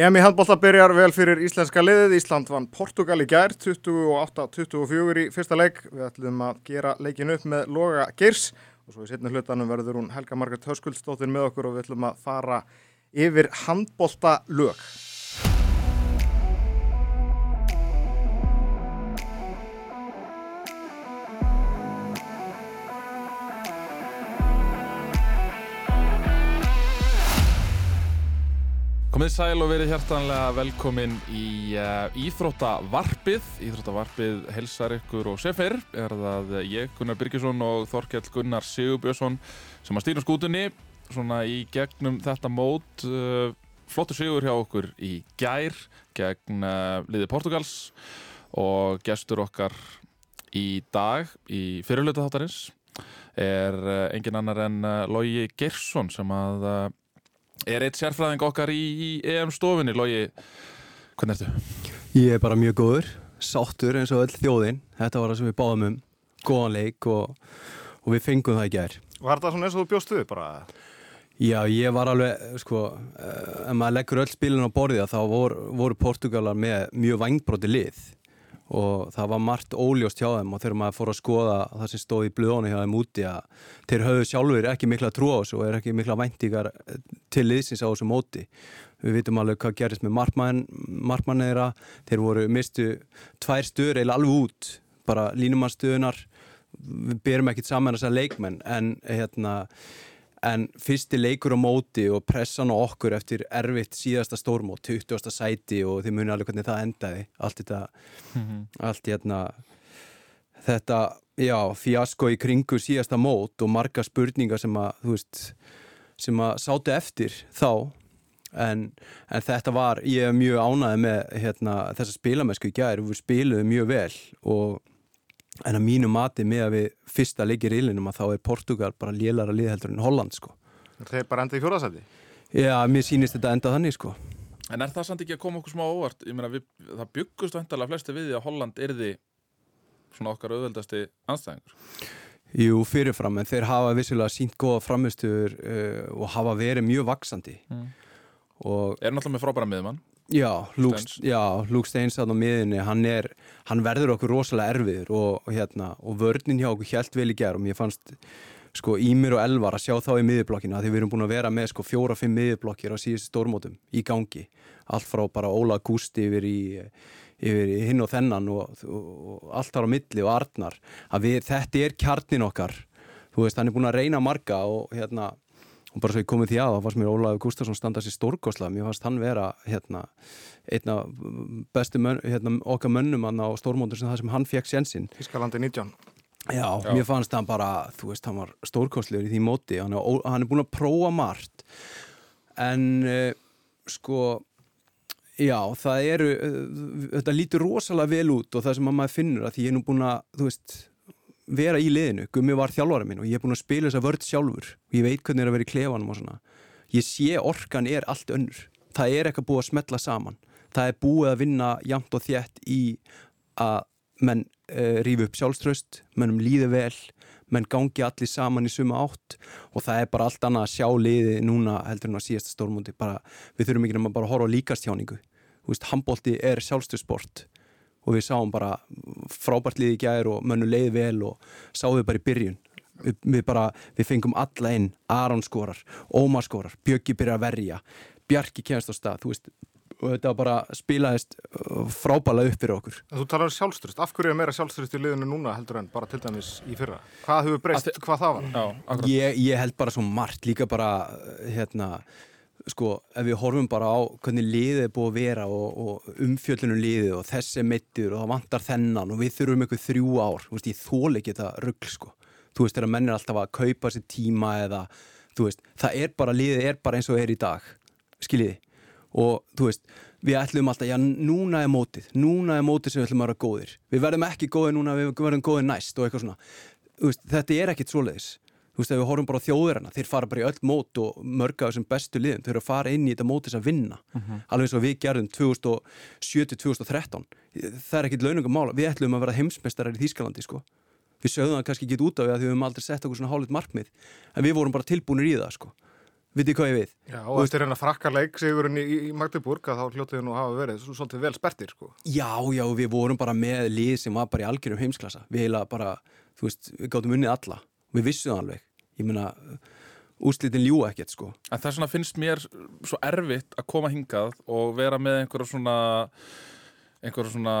EM í handbólta byrjar vel fyrir íslenska liðið. Ísland vann Portugal í gær, 28-24 í fyrsta leik. Við ætlum að gera leikin upp með Loga Geirs og svo í setni hlutanum verður hún Helga Margret Höskuldsdóttir með okkur og við ætlum að fara yfir handbólta lög. Komið sæl og verið hjertanlega velkomin í uh, Íþróttavarpið. Íþróttavarpið helsar ykkur og sefir er það ég, Gunnar Birgisson og Þorkjell Gunnar Sigurbjörnsson sem að stýra skútunni svona í gegnum þetta mót. Uh, flottur sigur hjá okkur í gær gegn uh, liði Portugals og gestur okkar í dag í fyrirluta þáttarins er engin annar en Lógi Gersson sem að er eitt sérfræðing okkar í, í EM stofinni, Lógi, hvernig ertu? Ég er bara mjög góður, sáttur eins og öll þjóðinn, þetta var það sem við báðum um, góðan leik og, og við fengum það í gerð. Var þetta svona eins og þú bjóstu bara? Já, ég var alveg, sko, ef maður leggur öll spilin á borðið þá voru, voru Portugalar með mjög vangbróti lið og það var margt óljóst hjá þeim og þegar maður fór að skoða það sem stóð í blöðunni hjá þeim úti að þeir höfðu sjálfur ekki mikla trú á þessu og er ekki mikla væntíkar til liðsins á þessu móti. Við vitum alveg hvað gerist með markmann eðra, þeir voru mistu tvær stöður eða alveg út, bara línumannstöðunar, við berum ekkit saman þessar leikmenn en hérna en fyrsti leikur á móti og pressan á okkur eftir erfitt síðasta stórmót 20. sæti og þið munið alveg hvernig það endaði allt þetta mm -hmm. allt hérna þetta, já, fjasko í kringu síðasta mót og marga spurningar sem að, þú veist sem að sátu eftir þá en, en þetta var, ég er mjög ánaði með hérna, þessa spilamessku í gæri, við spiluðum mjög vel og en að mínu mati með að við fyrsta leikir í illinum að þá er Portugal bara lélara liðheldur en Holland sko. Þeir bara enda í fjóðarsæti? Já, mér sýnist þetta enda þannig sko. En er það samt ekki að koma okkur smá óvart? Ég meina, við, það byggust vantarlega flesti við því að Holland erði svona okkar auðveldasti anstæðingur. Jú, fyrirfram, en þeir hafa vissilega sínt góða framistur uh, og hafa verið mjög vaksandi. Mm. Og... Er náttúrulega með frábæra miðmann? Já, Luke Steins á miðinni, hann, er, hann verður okkur rosalega erfiður og, og, hérna, og vörnin hjá okkur helt vel í gerð og mér fannst sko Ímir og Elvar að sjá þá í miðurblokkina því við erum búin að vera með sko fjóra-fimm miðurblokkir á síðustu stórmótum í gangi. Allt frá bara Óla Gusti yfir í, yfir í hinn og þennan og, og allt ára milli og artnar að við, þetta er kjarnin okkar. Þú veist, hann er búin að reyna marga og hérna og bara svo ég komið því að þá fannst mér Ólaður Gustafsson standað sér stórgóðslega mér fannst hann vera hérna, einna bestu mön, hérna, okkar mönnum á stórmóndur sem það sem hann fekk sénsinn Ískalandi 19 Já, Já, mér fannst hann bara, þú veist, hann var stórgóðslegur í því móti, hann er, hann er búin að prófa margt. En uh, sko Já, það eru, uh, þetta lítur rosalega vel út og það sem maður finnur að því ég er nú búin að, þú veist vera í liðinu, Gummi var þjálfara minn og ég er búin að spila þessa vörd sjálfur. Og ég veit hvernig það er að vera í klefanum og svona. Ég sé orkan er allt önnur. Það er eitthvað búið að smetla saman. Það er búið að vinna jamt og þjætt í að menn uh, eh, rífi upp sjálfströst, mennum líði vel menn gangi allir saman í suma átt og það er bara allt annað að sjá liði núna heldur en á síðasta stórmúndi við þurfum ekki náttúrulega bara að horfa á líkastjáningu handbólti er sjálfströstsport og við sáum bara frábært liði gæðir og mönnu leiði vel og sáum við bara í byrjun. Við, við bara, við fengum alla inn. Aron skorar, Ómar skorar, Bjöggi byrjar að verja, Bjarki kemast á stað. Þú veist, og þetta bara spilaðist uh, frábæla upp fyrir okkur. Þú talar um sjálfströst, af hverju er meira sjálfströst í liðinu núna heldur en bara til dæmis í fyrra? Hvað hefur breyst, hvað það var? Já, ég, ég held bara svo margt, líka bara hérna sko, ef við horfum bara á hvernig liðið er búið að vera og, og umfjöllunum liðið og þessi mittur og það vantar þennan og við þurfum eitthvað þrjú ár, þú veist, ég þól ekki þetta ruggl, sko, þú veist, þegar menn er alltaf að kaupa sér tíma eða þú veist, það er bara, liðið er bara eins og er í dag skiljiði, og þú veist, við ætlum alltaf, já, núna er mótið núna er mótið sem við ætlum að vera góðir. Við verðum ekki góðir núna, við verðum góðir næst og eitthvað svona, veist, þetta er ekkit svoleiðis þú veist, ef við horfum bara á þjóðirana þeir fara bara í öll mót og mörga þessum bestu liðum þau eru að fara inn í þetta mót þess að vinna. Uh mhm. -huh. alveg eins og við gerðum 2007-2013 það er ekkit launungum mála, við ætlum að vera heimsmeistarar í Þýskalandi sko. Við sögðum það kannski ekki út af því að við höfum aldrei sett okkur svona hálfitt markmið. En við vorum bara tilbúinir í það sko. Vitið hvað ég við Já, og eftir hennar frakka leik sigurinn í, í Magdeburg að þá hljótið nú hafa verið svo, svolítið vel spertir sko. Já, já, við vorum bara með lið sem var bara í algjörum heimsklassa. Við heila bara, þú veist, við gáttum unnið alla við vissum það alveg. Ég meina, úslitin ljú ekkert sko. En það finnst mér svo erfitt að koma hingað og vera með einhverja svona einhverja svona,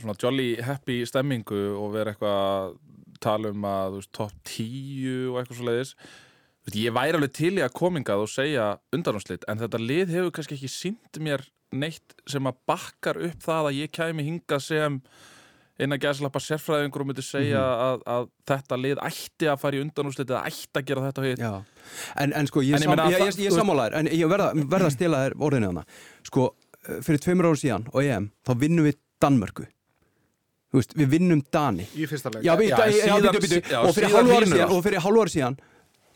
svona jolly happy stemmingu og vera eitthvað að tala um að veist, top 10 og eitthvað svo leiðis ég væri alveg til í að komingað og segja undanáslit en þetta lið hefur kannski ekki sínt mér neitt sem að bakkar upp það að ég kæmi hingað sem eina gæðslappa sérfræðingur og myndi segja að, að þetta lið ætti að fara í undanúslit eða ætti að gera þetta hitt. Já, en, en sko, ég, ég sam, ég, ég, ég, sammálaður en ég verða, verða að stela þér orðinu hana sko, eh, fyrir tveimur ára síðan og EM, þá vinnum við Danmörku. Veist, við vinnum Dani. Í fyrsta já, og fyrir hrynur síðan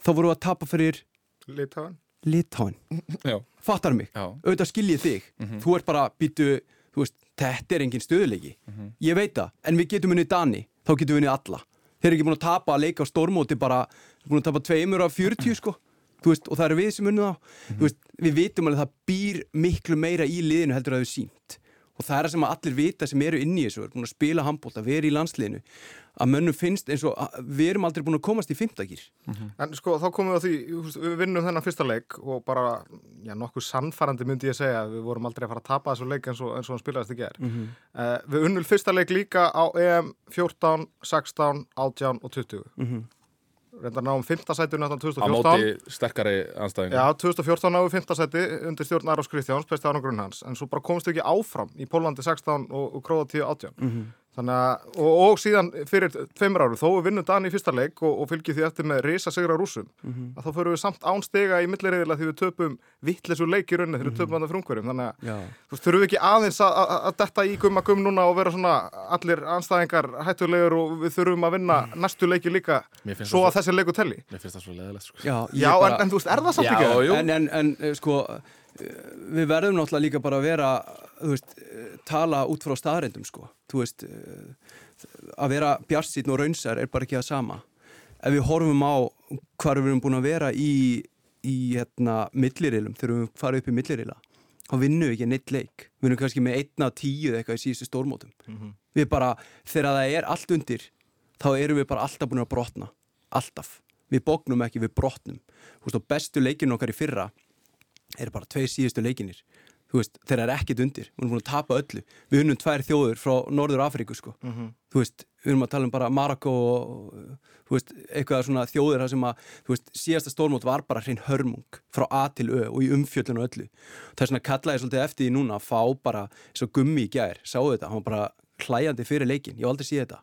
þá vorum við að tapa fyrir Litáin. Litáin Já, fattar mig, auðvitað skiljið þig. Þú ert bara, býtu, þú veist þetta er engin stöðuleiki, ég veit það en við getum unnið Dani, þá getum við unnið alla. Þeir eru ekki búin að tapa að leika á stórmóti bara, búin að tapa tveimur af 40 sko, veist, og það eru við sem unnið á þú veist, við vitum alveg að það býr miklu meira í liðinu heldur að það er sínt og það er það sem að allir vita sem eru inn í þessu, eru búin að spila handbólta, vera í landsliðinu að mönnum finnst eins og að við erum aldrei búin að komast í fymtakýr En sko, þá komum við á því, við vinnum þennan fyrsta leik og bara, já, nokkuð sannfærandi myndi ég segja, við vorum aldrei að fara að tapa þessu leik eins og, eins og hann spilaðist í ger. Mhm. uh, við unnum fyrsta leik líka á EM 14, 16, 18 og 20. Mhm. Reyndar náum 5. sæti náttúrulega á 2014. móti sterkari anstæðingu Já, 2014 náðu 5. sæti undir stjórn Arós Kristjáns, besti árangrunn hans, en svo bara komst við ekki áfram í Pólandi 16 og, og Króatíu 18. Mhm. Þannig að, og, og síðan fyrir tveimur áru, þó við vinnum Dan í fyrsta leik og, og fylgjum því eftir með risa sigra rúsum, Mhm. að þá förum við samt án stiga í milliriðilega því við töpum vittlesu leik í rauninni, því við töpum hann að frungverjum. Þannig að, þú veist, þurfum við ekki aðeins að, að, að detta í gumma gum núna og vera svona allir anstæðingar hættulegur og við þurfum að vinna næstu leiki líka svo að þessi leiku telli. Mér finnst það svo leðilegt sko. já, Já, bara- en, en þú veist, er það samt Já, ekki? en, en, en eh, sko við verðum náttúrulega líka bara að vera veist, tala út frá staðrendum sko, veist að vera bjarsýtn og raunsar er bara ekki það sama. Ef við horfum á hvað við erum búin að vera í, í hérna, millirilum, þegar við farið upp í millirila þá vinnum við ekki neitt leik. Við vinnum kannski með einna tíu eða eitthvað í síðustu stórmótum. Við bara, þegar það er allt undir þá erum við bara alltaf búin að brotna. Alltaf, við bóknum ekki, við brotnum. Veist, bestu leikinu okkar í fyrra eru bara tveir síðustu leikinir þú veist, þeir eru ekkit undir, við erum búin að tapa öllu. Við unnum tvær þjóður frá Norður Afríku sko, þú veist, við erum að tala um bara Marokko og þú veist, eitthvað svona þjóðir þar sem að þú veist, síðasta stórmót var bara hrein hörmung frá A til Ö og í umfjöllun og öllu. Það er svona kallaði svolítið eftir því núna að fá bara eins og gummi í gær, sáu þetta? Hann var bara hlæjandi fyrir leikin, ég aldrei séð þetta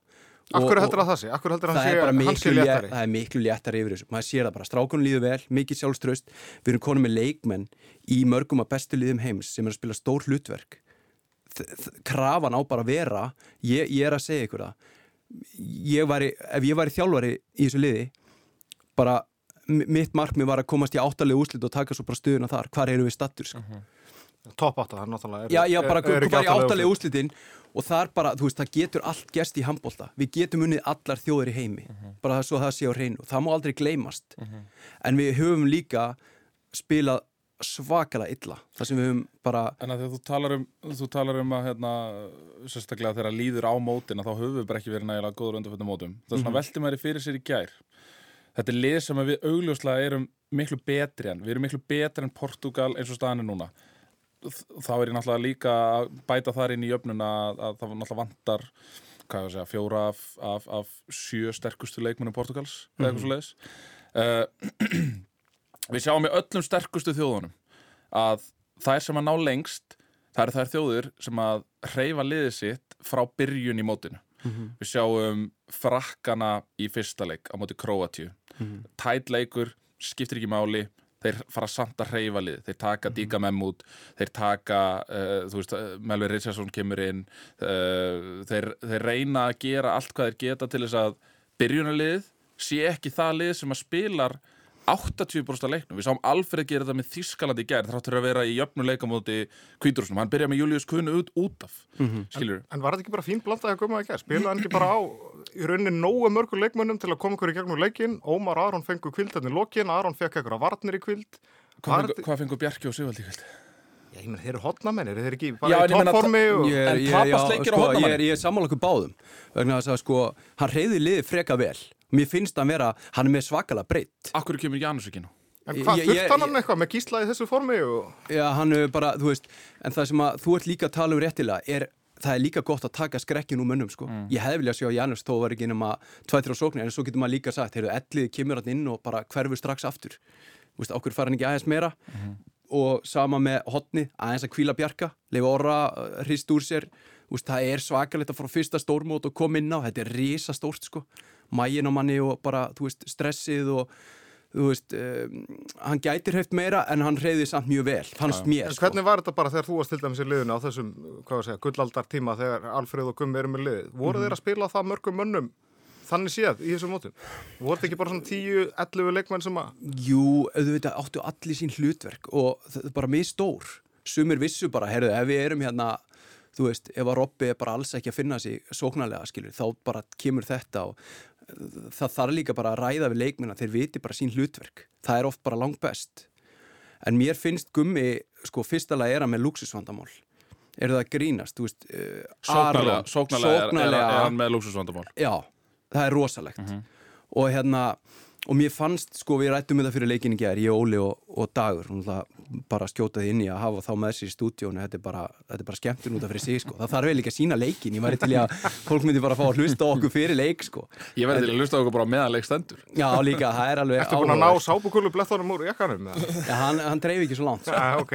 Akkur heldur að það sé? Akkur heldur að það hann er sé, hann miklu, sé léttari. það er miklu léttari yfir þessu. Maður sér það bara, strákunum líður vel, mikið sjálfströst við erum konum með leikmenn í mörgum af bestu liðum heims sem er að spila stór hlutverk. Krafan á bara að vera ég, ég er að segja ykkur það. Ég væri, ef ég væri þjálfari í þessu liði bara mitt markmið var að komast í áttalega úslit og taka svo bara stöðuna þar, hvar eru við stattur sko. Topp átta, það er náttúrulega... Já, já, bara er, er og þar bara, þú veist, það getur allt gerst í handbólta. Við getum unnið allar þjóðir í heimi, bara það svo það sé á hreinu. Það má aldrei gleymast. En við höfum líka spilað svakalega illa. Það sem við höfum bara, En að því að þú talar um, þú talar um að hérna, sérstaklega þegar líður á mótin að þá höfum við bara ekki verið nægilega góður undanfjöndum mótum. Það er svona velti maður fyrir sér í gær. Þetta er lið sem við augljóslega erum miklu betri en. Við erum miklu betri en Portugal eins og staðan er núna. Þá er ég náttúrulega líka að bæta þar inn í jöfnuna að, að það náttúrulega vantar hvað ég að segja, fjóra af, af, af sjö sterkustu leikmunum Portugals eða eitthvað svo leiðis. Uh, við sjáum í öllum sterkustu þjóðunum að þær sem að ná lengst það eru þær þjóðir sem að hreyfa liðið sitt frá byrjun í mótinu. Við sjáum frakkana í fyrsta leik á móti Króatíu. Tætt leikur, skiptir ekki máli þeir fara samt að hreyfa lið. Þeir taka Díka Memm út þeir taka, uh, þú veist, uh, Melvin Richardson kemur inn uh, þeir, þeir reyna að gera allt hvað þeir geta til þess að byrjunarlið sé ekki það lið sem að spilar 80% af leiknum, við sáum Alfred gera þetta með Þískaland í gerð, þráttur að vera í jöfnu leikamóti Kvíturúsnum, hann byrjaði með Július Kunu út, út af, mm -hmm. skilur En var þetta ekki bara fín blandaði að koma að gerð? Spilaði hann ekki bara á í rauninni nógu mörgur leikmönnum til að koma ykkur í gegnum leikin Ómar Aron fengur kvild hérna í lokin, Aron fekk ykkur að varnir í kvild Hvað fengur, hvað fengur Bjarki og Sigvaldi í kvild? Já, ég menn, þeir eru hotnamenn, eru þeir ekki Já, bara en í toppformi og... Ég En tapast já, leikir á sko, hornamanni? Ég er, ég er sammála okkur báðum vegna þess að sko, hann reyði liðið freka vel Mér finnst hann vera, hann er með svakala breytt Akkur kemur Janus ekki nú? En hvað, þurft hann hann eitthvað? Með gísla í þessu formi og... Já, hann er bara, þú veist En það sem að þú ert líka að tala um réttilega er Það er líka gott að taka skrekkin úr mönnum sko. Ég hefði viljað sjá Janus þó var ekki nema 2-3 sóknir, en svo getur maður líka sagt heyrðu, ellið kemur hann inn og bara hverfur strax aftur. Þú veist, okkur fara hann ekki aðeins meira? Og sama með hotni aðeins að kvíla bjarka, leifa orra uh, hrist úr sér, Þú veist, það er svakalegt að fara á fyrsta stórmót og koma inn á. Þetta er risa stórt sko, mægin á manni og bara, þú veist, stressið og þú veist, um, hann gætir hreift meira en hann reyði samt mjög vel fannst mér En sko. hvernig var þetta bara þegar þú varst til dæmis í liðinu á þessum, hvað var að segja, gullaldar tíma þegar Alfreð og Gummi eru með lið? Voru Mhm. þeir að spila það mörgum mönnum þannig séð í þessum mótum? Voru þetta ekki bara svona 10-11 leikmenn sem að... Jú, auðvitað áttu allir sín hlutverk og það er bara mjög stór sumir vissu bara, heyrðu, ef við erum hérna þú veist, ef að Robby er bara alls ekki að finna sig sóknarlega, skilur, þá bara kemur þetta og það þarf líka bara að ræða við leikminna, þeir viti bara sín hlutverk. Það er oft bara langt best. En mér finnst gummi, sko, fyrstalega er hann með luxusvandamál er það að grínast, þú veist uh, Sóknarlega, Aron, sóknarlega, er, er, er hann með lúksusvandamál Já, það er rosalegt. Og hérna og mér fannst, sko, við rættum þetta fyrir leikin í gerð ég, Óli og, og Dagur bara skjótaði inn í að hafa þá með sér í stúdíónu þetta er bara, þetta er bara skemmtun út af fyrir sig, sko það þarf vel ekki að sína leikin, ég væri til að fólk myndi bara fá að hlusta á okkur fyrir leik, sko Ég verði til að hlusta á okkur bara meðan leik stendur Já, líka, það er alveg Ertu búin að ná sábukulu blettunum úr jakkanum? eða? Já, hann, hann dreif ekki svo langt, sko. Já, ok.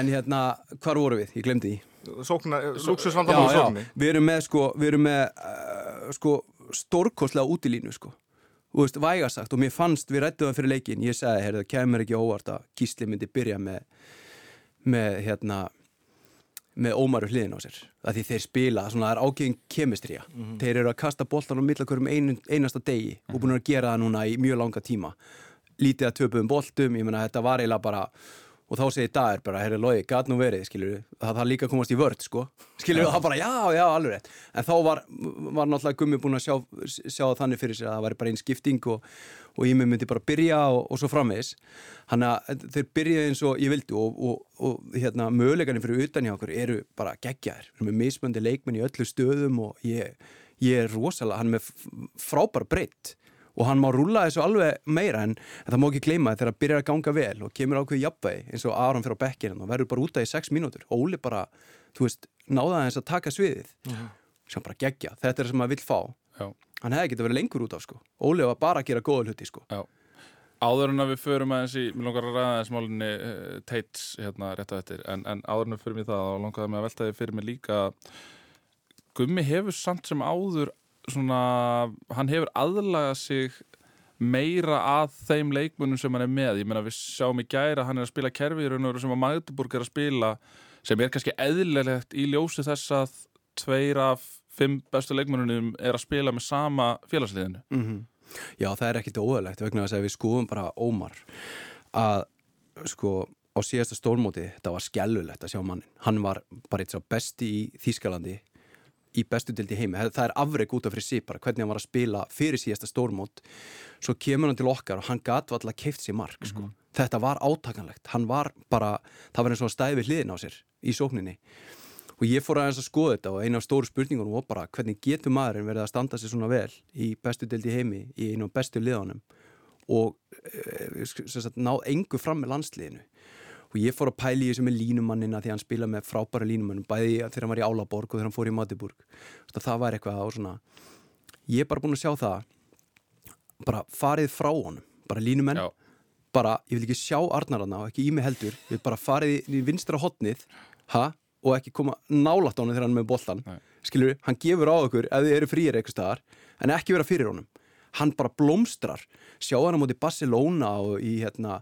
en hérna, hvar voru við? Ég glemdi því Sókna, já, luxusvandamál já, sókni. við erum með sko, við erum með uh, sko, stórkostlega útilínu sko, þú veist, vægasagt og mér fannst, við rættum það fyrir leikin ég sagði, heyrðu, kemur ekki óvart að Gísli myndi byrja með með, hérna með ómaru hliðin á sér, að því þeir spila svona, það er ágæðin kemistrija þeir eru að kasta boltan á millakurum ein, einasta degi og búin að gera það núna í mjög langa tíma. Lítið að töpuðum boltum, ég menna þetta var eiginlega bara og þá segir Dagur bara, herri logi, gat nú verið, skilur það þarf líka komast í vörd, sko, skilur það bara, já, já, alveg rétt, en þá var, var náttúrulega gummi búin að sjá, sjá þannig fyrir sér að það væri bara einn skipting og, og ég myndi bara byrja og, og svo framvegis, hann að þeir byrjaði eins og ég vildi og, og, hérna, möguleikarnir fyrir utan hjá okkur eru bara geggjaðir, við erum með mismöndi leikmenn í öllu stöðum og ég, ég er rosalega, hann er með frábær breytt og hann má rúla þessu alveg meira en, en það má ekki gleyma þegar það byrjar að ganga vel og kemur ákveð jafnvegi eins og Aron fyrir á bekkinu og verður bara útað í sex mínútur. Og Óli bara, þú veist, náða þess að taka sviðið. Sem bara gegja, þetta er það sem maður vill fá. Já. hann hefði getið verið lengur út af sko. Óli var bara að gera góða hluti sko. Já. Áður en að við förum aðeins í, mér langar að ræða aðeins málinni uh, Tates hérna rétt á eftir, en, en áður en við förum í það þá langaði mig að velta því fyrir mig líka Gummi hefur samt sem áður svona, hann hefur aðlagað sig meira að þeim leikmunum sem hann er með. Ég meina við sjáum í gæra hann er að spila kerfi í raun og veru sem að Magdeburg er að spila sem er kannski eðlilegt í ljósi þess að tveir af fimm bestu leikmununum er að spila með sama félagsliðinu. Mm Já, það er ekkit óæðlegt vegna þess að við skoðum bara Ómar að sko á síðasta stórmóti þetta var skellulegt að sjá mannin hann var bara eitt svo besti í Þýskalandi í bestu dildi heimi. Það er afreg út af fyrir bara hvernig hann var að spila fyrir síðasta stórmót. Svo kemur hann til okkar og hann gat alltaf keift sér mark sko. þetta var átakanlegt. Hann var bara, það var eins og að stæði við hliðin á sér í sókninni. Og ég fór aðeins að skoða þetta og eina af stóru spurningunum var bara hvernig getur maðurinn verið að standa sér svona vel í bestu dildi heimi í einu af bestu liðanum og e, sagt, ná engu fram með landsliðinu og ég fór að pæli í þessu með línumannina því hann spila með frábæra línumannum bæði þegar hann var í Álaborg og þegar hann fór í Matiburg það var eitthvað á svona. Ég er bara búin að sjá það bara farið frá honum bara línumenn Já. bara, ég vil ekki sjá Arnararna og ekki í mig heldur. Ég vil bara farið í, vinstra hotnið ha, og ekki koma nálat á honum þegar hann er með boltan Nei. skilur, hann gefur á okkur ef þið eru frýir eitthvað staðar en ekki vera fyrir honum. Hann bara blómstrar. Sjá hann á móti Barcelona og í, hérna,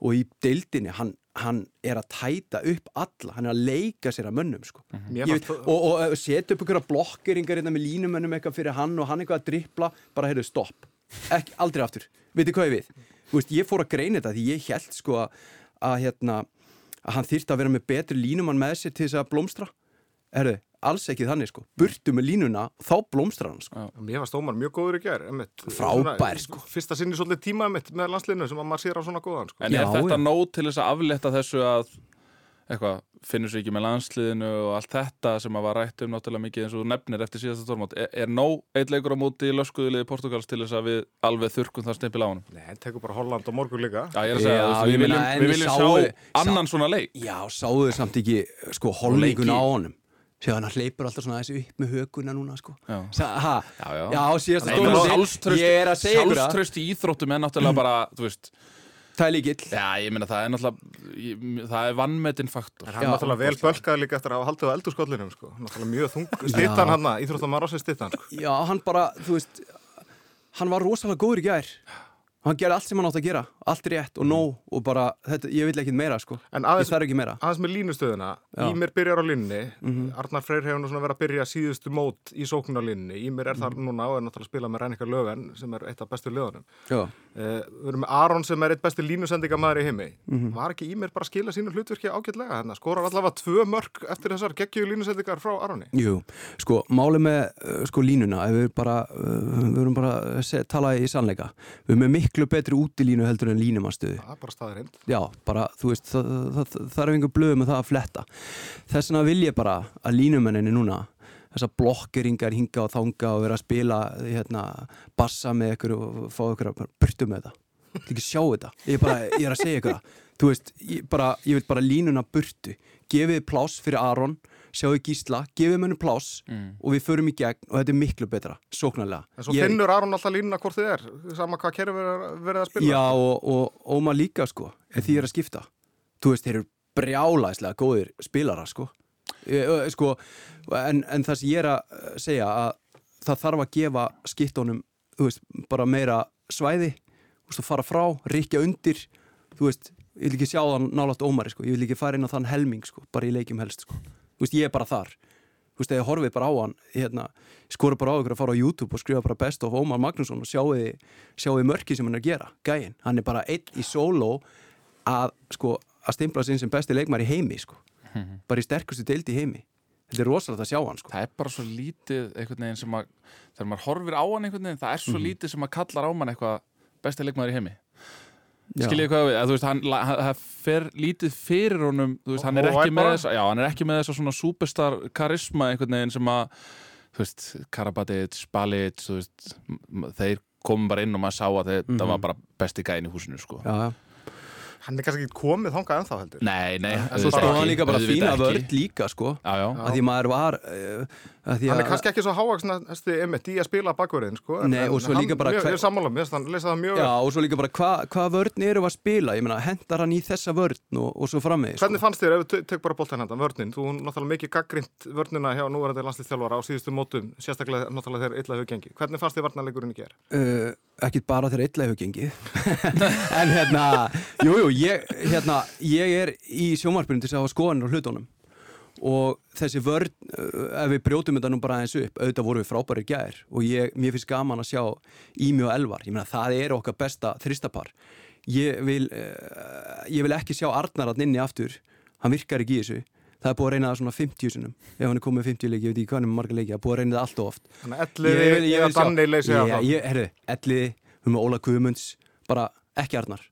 og í deildinni hann, hann er að tæta upp alla hann er að leika sér að mönnum sko. Mér Ég veit, og, og setja upp einhverja blokkeringar hérna með línumönnum eitthvað fyrir hann og hann eitthvað að drippla bara heyrðu stopp, ekki, aldrei aftur. Veitir hvað ég við, veist, ég fór að greina þetta því ég held sko að, að hérna að hann þyrfti að vera með betri línumann með sér til þess að blómstra. Erðu, alls ekki þannig sko Burtu með línuna, þá blómstrar hann sko Mér var Stómar mjög góður í gær einmitt. Frábær, sko. Fyrsta sinni svolítið tíma einmitt, með landsliðinu sem að maður sér á svona góðan sko. En Já, er þetta já. nóg til þess að aflétta þessu að eitthvað, finnur sér ekki með landsliðinu og allt þetta sem að var rætt um náttúrulega mikið eins og þú nefnir eftir síðasta tórmátt er, er nóg eitt leikur á móti í löskuðuliði Portugals til þess að við alveg þurkum það stimpil á honum? Nei, hann tekur bara Holland og morgun líka Já, ég er að segja, Já, við viljum, viljum sáu- sjá annan svona leik Já, sáðu þau samt ekki sko leiki. á honum Sér hann hleypur alltaf svona þessi upp með höguna núna sko Já. Sa, ha, Já, já. já síðast að sjálfstraust- Ég er að segja ykkur það Sjálfstraust í íþróttum er náttúrulega bara, þú veist Það er líkill Já, ég meina það er náttúrulega ég- það er vannmetinn faktor Já. er náttúrulega vel bölkaði líka eftir að hafa haldið á eldurskóllinum sko. Náttúrulega mjög þung stittan hann Íþróttamar ásins stittan sko. Já, hann bara, þú veist Hann var rosalega góður í gær Hann gerði allt sem hann átt að gera Allt rétt og nóg og bara, þetta, ég vil ekki meira sko. En Ég aðeins, þarf ekki meira. aðeins með línustöðuna. Já. Ímir byrjar á línni Arnar Freyr hefur nú svona verið að byrja síðustu mót í sóknarlínni Ímir er þar núna og er náttúrulega að spila með Rænika Löfven sem er eitt af bestu liðunum. Já, Uh, við erum með Aron sem er eitt besti línusendingamæður í heimi. Var ekki Ímir bara að skila sínu hlutverki ágætlega hérna? Skorar allavega tvö mörg eftir þessar geggju línusendingar frá Aroni. Jú, sko, máli með uh, sko línuna, ef við bara uh, við erum bara að se- tala í sannleika. Við erum með miklu betri útilínu heldur en línumanstöðu Það er bara staðirind já, bara, þú veist, það, það, það, það er einhver blöð með það að fletta. Þess vegna vil ég bara að línumenninni núna þessar blokkeringar hinga og þanga og vera að spila hérna, bassa með ykkur og fá ykkur að burtu með þetta ég vil ekki sjá þetta, ég er, bara, ég er að segja ykkur það. Þú veist, ég, bara, ég vil bara línuna burtu, gefið pláss fyrir Aron sjáðu gísla, gefið mönnum pláss Mm. og við förum í gegn og þetta er miklu betra, sóknarlega. En svo Ég- finnur Aron alltaf línuna hvort þið er Sama hvað kerfi verið verið að spila. Já og, og Ómar líka sko ef því er að skipta. Þú veist þeir eru brjálæslega góðir spilara sko, sko en, en það sem ég er að segja að það þarf að gefa veist bara meira svæði veist fara frá, rikja undir þú veist, ég vil ekki sjá þann nálátt Ómari sko, ég vil ekki fara inn á þann helming sko bara í leikjum helst sko, veist ég er bara þar. Þú veist, eða horfið bara á hann hérna, skora bara á ykkur að fara á YouTube og skrifa bara best of Ómar Magnússon og sjáuði sjáuði mörki sem hann er að gera, gæinn. Hann er bara einn í solo að sko, að stimpla sinn sem besti leikmar í heimi sko, bara í sterkustu deild í heimi, þetta er rosalega að sjá hann sko. Það er bara svo lítið einhvern veginn sem að þegar maður horfir á hann einhvern veginn það er svo lítið sem að kallar á mann eitthvað besti leikmaður í heimi. Skiljið hvað við, að, þú veist, hann, hann- það fer lítið fyrir honum, veist, hann er þess, já, hann er ekki með þess svona superstar karisma einhvern veginn sem að þú veist, Karabatic, Balic þeir komum bara inn og maður sá að þetta Mhm. var bara besti gæin í húsinu, sko. Já, já. Hann er kannski ekki komið þangað ennþá heldur. Nei, nei, En Svo bara- stóð hann líka bara fína vörd líka sko. Já, já, að því maður var uh, Hann er kannski ekki svo hávaksna í að spila bakverðin sko. Nei, og svo líka bara hver- er Já, og svo líka bara hva, hvað vörn eru að spila? Ég meina, hendar hann í þessa vörn og, og svo framvegis Hvernig fannst þér, ef við tök bara boltan hendan, vörnin? Þú náttúrulega mikið gaggrind vörnina hjá núverandi landslýþjálfara á síðustu mótum sérstaklega náttúrulega þegar illa hefur gengið. Hvernig fannst þér varnarleikurinn í ger? uh, ekki bara þegar illa hefur gengið. En hérna jújú, jú, ég, hérna, ég og þessi vörn uh, ef við brjótum þetta nú bara aðeins upp auðvitað voru við frábæri gær. Og ég, mér finnst gaman að sjá Ími og Elvar. Ég meina það er okkar besta þristapar ég vil, uh, ég vil ekki sjá Arnar að inni aftur. Hann virkar ekki í þessu. Það er búið að reyna það svona 50 sinum ef hann er komið með 50 leiki, ég veit ekki hvað hann er með marga leiki það er búið að reyna það allt of oft. Þannig elliði leysi ég, að það ég, herru, Elliði, við erum með Óla Guðmunds bara ekki Arnar.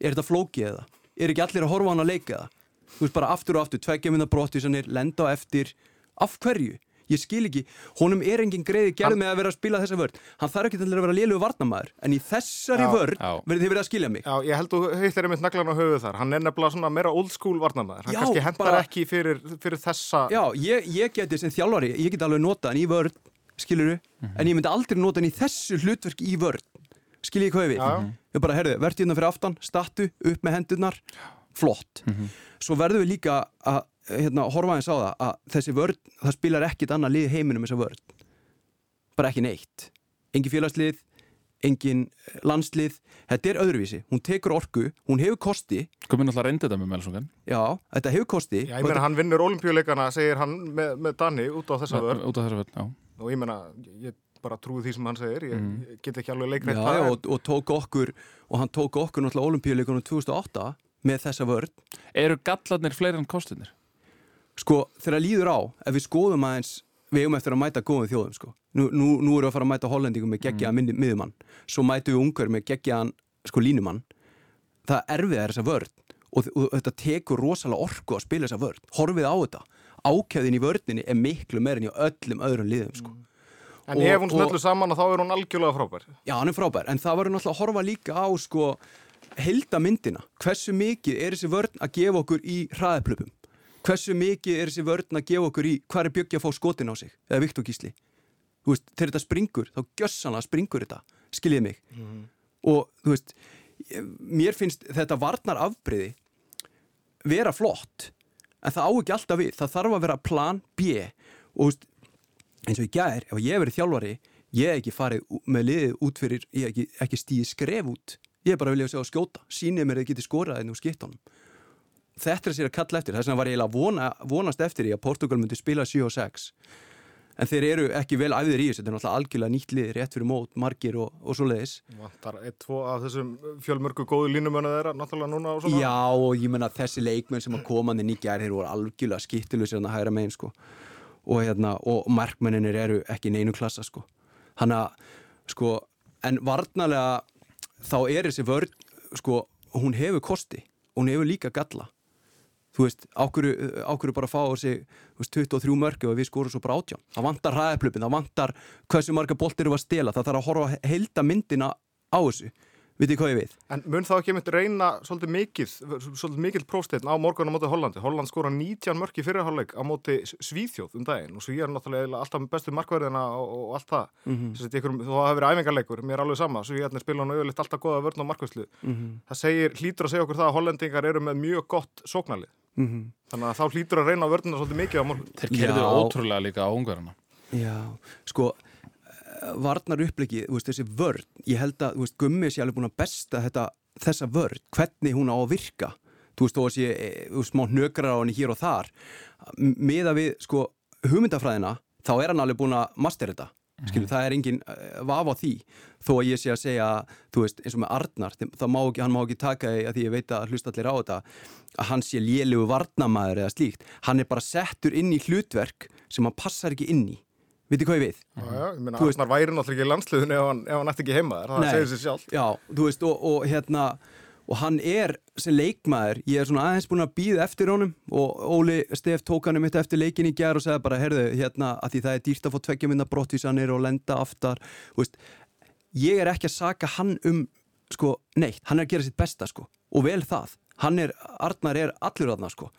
Er þetta flókið eða? er ekki allir að horfa hann að leika eða? Þú veist bara aftur og aftur, tveggja minna brottisanir lenda á eftir, af hverju? ég skil ekki, honum er engin greiði gerð með að vera að spila þessa vörn. Hann þarf ekki til að vera lélugu varnamæður en í þessari Já, vörn já. verður þið verið að skilja mig. Já, ég held þú hittir einmitt naglan á höfuð þar. Hann er nefnilega svona meira old school varnarmæður Hann Já, kannski hendar bara- ekki fyrir, fyrir þessa Já, ég, ég geti sem þjálfari, ég get alveg nota hann í vörn, skilur en ég myndi aldrei nota hann í þessu hlutverk í vörn, skiljið hvað við Já, já. ég bara, herðu, verði hérna fyrir aftan, statu upp með hendurnar, flott. Svo verðum við líka að hérna, horfa aðeins á það, að þessi vörn það spilar ekkit annað lið heiminum þessa vörn. Bara ekki neitt. Engin félagslið, engin eh, landslið, þetta er öðruvísi. Hún tekur orku, hún hefur kosti. Sko minn alltaf reyndi þetta með Melsungen já, þetta hefur kosti. Já, ég meina hann vinnur olimpíuleikana, segir hann með, með Danni út á þessa vörn. út af þessa vörn, já. Og ég meina, ég bara trúi því sem hann segir, ég mm. get ekki alveg það. og, og tók okkur og hann tók okkur náttúrulega olimpíuleikunum 2008 með þessa vörn Eru gallarnir fleiri en kostinir? sko, þegar líður á, ef við skoðum aðeins við eigum eftir að mæta góðum þjóðum sko. nú, nú, nú erum við að fara að mæta hollendingum með geggjaða mm. miðumann, svo mætu við ungar með geggjaðan sko línumann það er erfið er þessa vörn og, og þetta tekur rosalega orku að spila þessa vörn horfið á þetta, ákjæðin í vörninni er miklu meirinn í öllum öðrum liðum sko. En Og- ef hún og- smöllu saman þá er hún algjörlega frábær. Já, hann er frábær, en það verður náttúrulega að horfa líka á sko heldamyndina, hversu mikið er þessi vörn að gefa okkur í hraðaplöpum hversu mikið er þessi vörn að gefa okkur í hvað er Bjöggi að fá skotin á sig? Eða Viktor Gísli? Veist, þegar þetta springur, þá gjössanlega springur þetta skiljið mig. Og þú veist, ég- mér finnst þetta varnar afbreyði vera flott en það á ekki alltaf við, það þarf að vera plan B. Og veist, eins og í gær, ef ég verið þjálfari ég hef ekki farið með liðið út fyrir ég hef ekki, ekki stíði skref út ég hef bara viljað sjá að skjóta, sínið mér að þið geti skorað en úr skiptunum. Þetta er sér að kalla eftir, þess vegna var ég eiginlega að vona, vonast eftir því að Portugal myndi spila 7 og 6 en þeir eru ekki vel æfðir í þessu, þetta er náttúrulega algjörlega nýtt lið rétt fyrir mót, margir og, og svo leiðis Vantar eitt, tvo af þessum fjölmörgu góðu línumönu þeirra, náttúrulega núna og svona. Já og ég menna þessi leikmenn sem að koma inn í gær, þeir voru algjörlega skittilusir hérna hægra megin sko. Og, hérna, og markmenninir eru ekki í neinu klassa sko. Hann að sko, en varnarlega þá er þessi vörn sko, hún hefur kosti. Hún hefur líka galla. Þú veist, ákveru bara að fá þú veist, 23 mörgu og við skorum svo bara átján? Það vantar hraðaplöpin, það vantar hversu marga boltir eru að stela, það þarf að horfa að heilda myndina á þessu vitið hvað ég við? En mun þá ekki mitt reyna svolítið mikið, svolítið mikið prófsteinn á morgun á móti Hollandi. Holland skora 19 mörk í fyrirháleik á móti Svíþjóð um daginn og Svíjar náttúrulega alltaf með bestu markverðina og, og allt það. Mm. -hmm. ykkur, þú hafa verið æfingarleikur, mér er alveg sama. Svíjarnir spila hann auðvitað alltaf góða vörn og markværslu. Mhm. Það segir, hlýtur að segja okkur það að Hollendingar eru með mjög gott sóknarlið. Mm Þannig að þá hlýtur að reyna á vörnina svolítið mikið á morgun. Þeir kerðu ótrúlega líka á ungarina Já, sko varnar upplegið, þú veist, þessi vörn ég held að, veist, Gummi sé alveg búin að besta þetta, þessa vörn, hvernig hún á að virka. Þú veist, þó að sé veist, smá hnökrar á henni hér og þar. Miða við, sko, hugmyndafræðina þá er hann alveg búin að master þetta. Skilur, það er engin uh, vaf á því. Þó að ég sé að segja, þú veist, eins og með Arnar, það má ekki, hann má ekki taka því að því ég veit að hlusta allir á þetta að hann sé lélegu varnamaður eða slíkt. Hann er bara settur inn í hlutverk sem hann passar ekki inn í Vitið hvað ég við? Já, já, ég meina, Arnar væri náttúrulega ekki í landsliðinu ef hann, ef hann ætti ekki heima þar, það Nei. segir sér sjálf. Já, þú veist, og, og hérna og hann er sem leikmaður ég er svona aðeins búin að býða eftir honum og Óli Steff tók hann um þetta eftir leikin í gerð og sagði bara, herðu, hérna að því það er dýrt að fá tveggja minna brottvísanir og lenda aftar, þú veist ég er ekki að saka hann um sko, neitt, hann er að gera sitt besta sko og vel það, hann er, Arnar er allur aðna sko,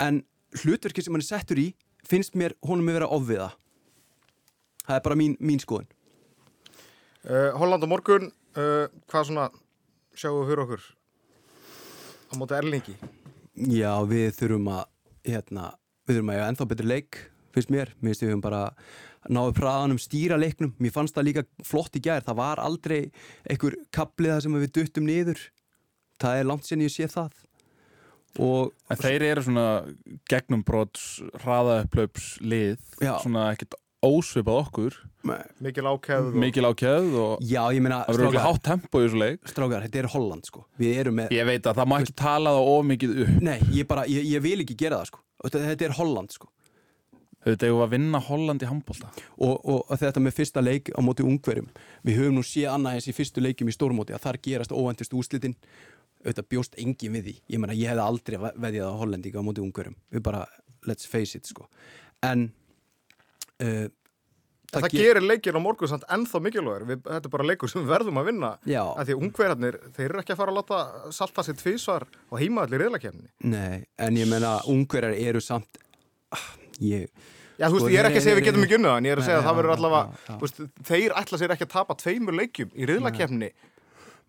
en hlutverki sem hann er settur í, finnst mér honum að vera ofviða það er bara mín, mín skoðun. Uh, Holland á morgun, uh, hvað svona sjáum við fyrir okkur á móti Erlingi? Já, við þurfum að hérna, við þurfum að eiga ennþá betri leik finnst mér, mér finnst við höfum bara náðu praðanum stýra leiknum. Mér fannst það líka flott í gær, það var aldrei einhver kapliða sem við duttum niður. Það er langt sinni ég sé það. Og En þeir eru svona gegnumbrots, hraðaupplaups lið, Já. svona ekkert ósvipað okkur, Mikil ákæð og... mikil ákjöð og já, ég meina það verður hátt tempo í þessu leik. strákar, þetta er Holland sko. Við erum með, Ég veit að það má ekki tala það of mikið upp. nei, ég bara ég, ég vil ekki gera það sko, þetta, þetta er Holland sko. Þetta er að vinna Holland í handbólta. og, og, þetta með fyrsta leik á móti ungverjum. Við höfum nú séð annað eins í fyrstu leikim í stórmóti að þar gerast óvæntist úslitin auðvitað bjóst engin við því. Ég meina ég hefði aldrei ve- veðjað á hollendinga á móti ungverjum. Við bara, let's face it sko. En uh, Það, það ge- gerir leikir á morgun samt ennþá mikilvægur. Við, þetta er bara leikur sem við verðum að vinna. Af því að ungverðarnir, þeir eru ekki að fara að láta salta sér tvísvar og heima allir reyðlakefni. nei, en ég meina ungverjar eru samt ah, ég Já, þú veist, Sko, ég er ekki að segja við getum ekki unnið það, en ég er að segja að það verður allavega, veist, þeir ætla sér ekki að tapa tveimur leikjum í reyðlakefni.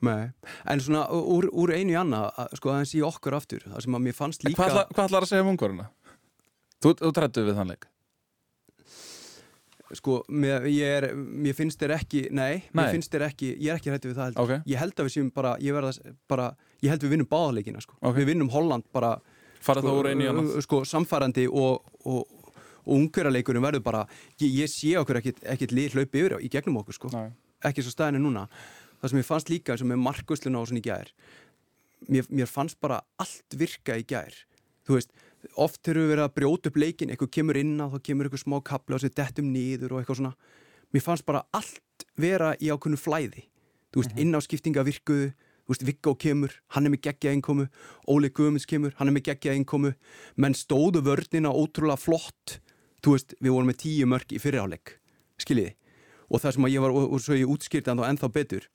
Nei, en svona úr, úr einu í annað, að- sko aðeins í okkur aftur, það sem að mér fannst líka Hvað, ætla, hvað ætlar að segja um ungverðina? Þú, þú trættu við þann leik. Sko, mér, ég, er, mér finnst þér ekki nei, Nei. mér finnst þér ekki, ég er ekki hættu við það heldur Ok. ég held að við séum bara, ég verða bara ég held við vinnum báðaleikina, sko Ok. við vinnum Holland bara annað. sko, samfærandi og, og, og ungverjarleikurinn verður bara ég, ég sé okkur ekkit lið hlaupi yfir á, í gegnum okkur sko, Nei. ekki svo staðinu núna það sem ég fannst líka eins og með markvösluna og svona í gær mér, mér fannst bara allt virka í gær þú veist, oft eru við verið að brjóta upp leikin eitthvað kemur inn á, þá kemur eitthvað smá kapla og sér dettum niður og eitthvað svona. Mér fannst bara allt vera í ákveðnu flæði. Þú veist, inn á skiptinga virkuðu þú veist, Viggo kemur, hann er með geggja einkomu Óli Guðmunds kemur, hann er með geggja einkomu menn stóðu vörnina ótrúlega flott þú veist, við vorum með tíu mörg í fyriráleik, skiljiði? Og það sem að ég var, og, og svo ég útskýrti hann þá ennþá betur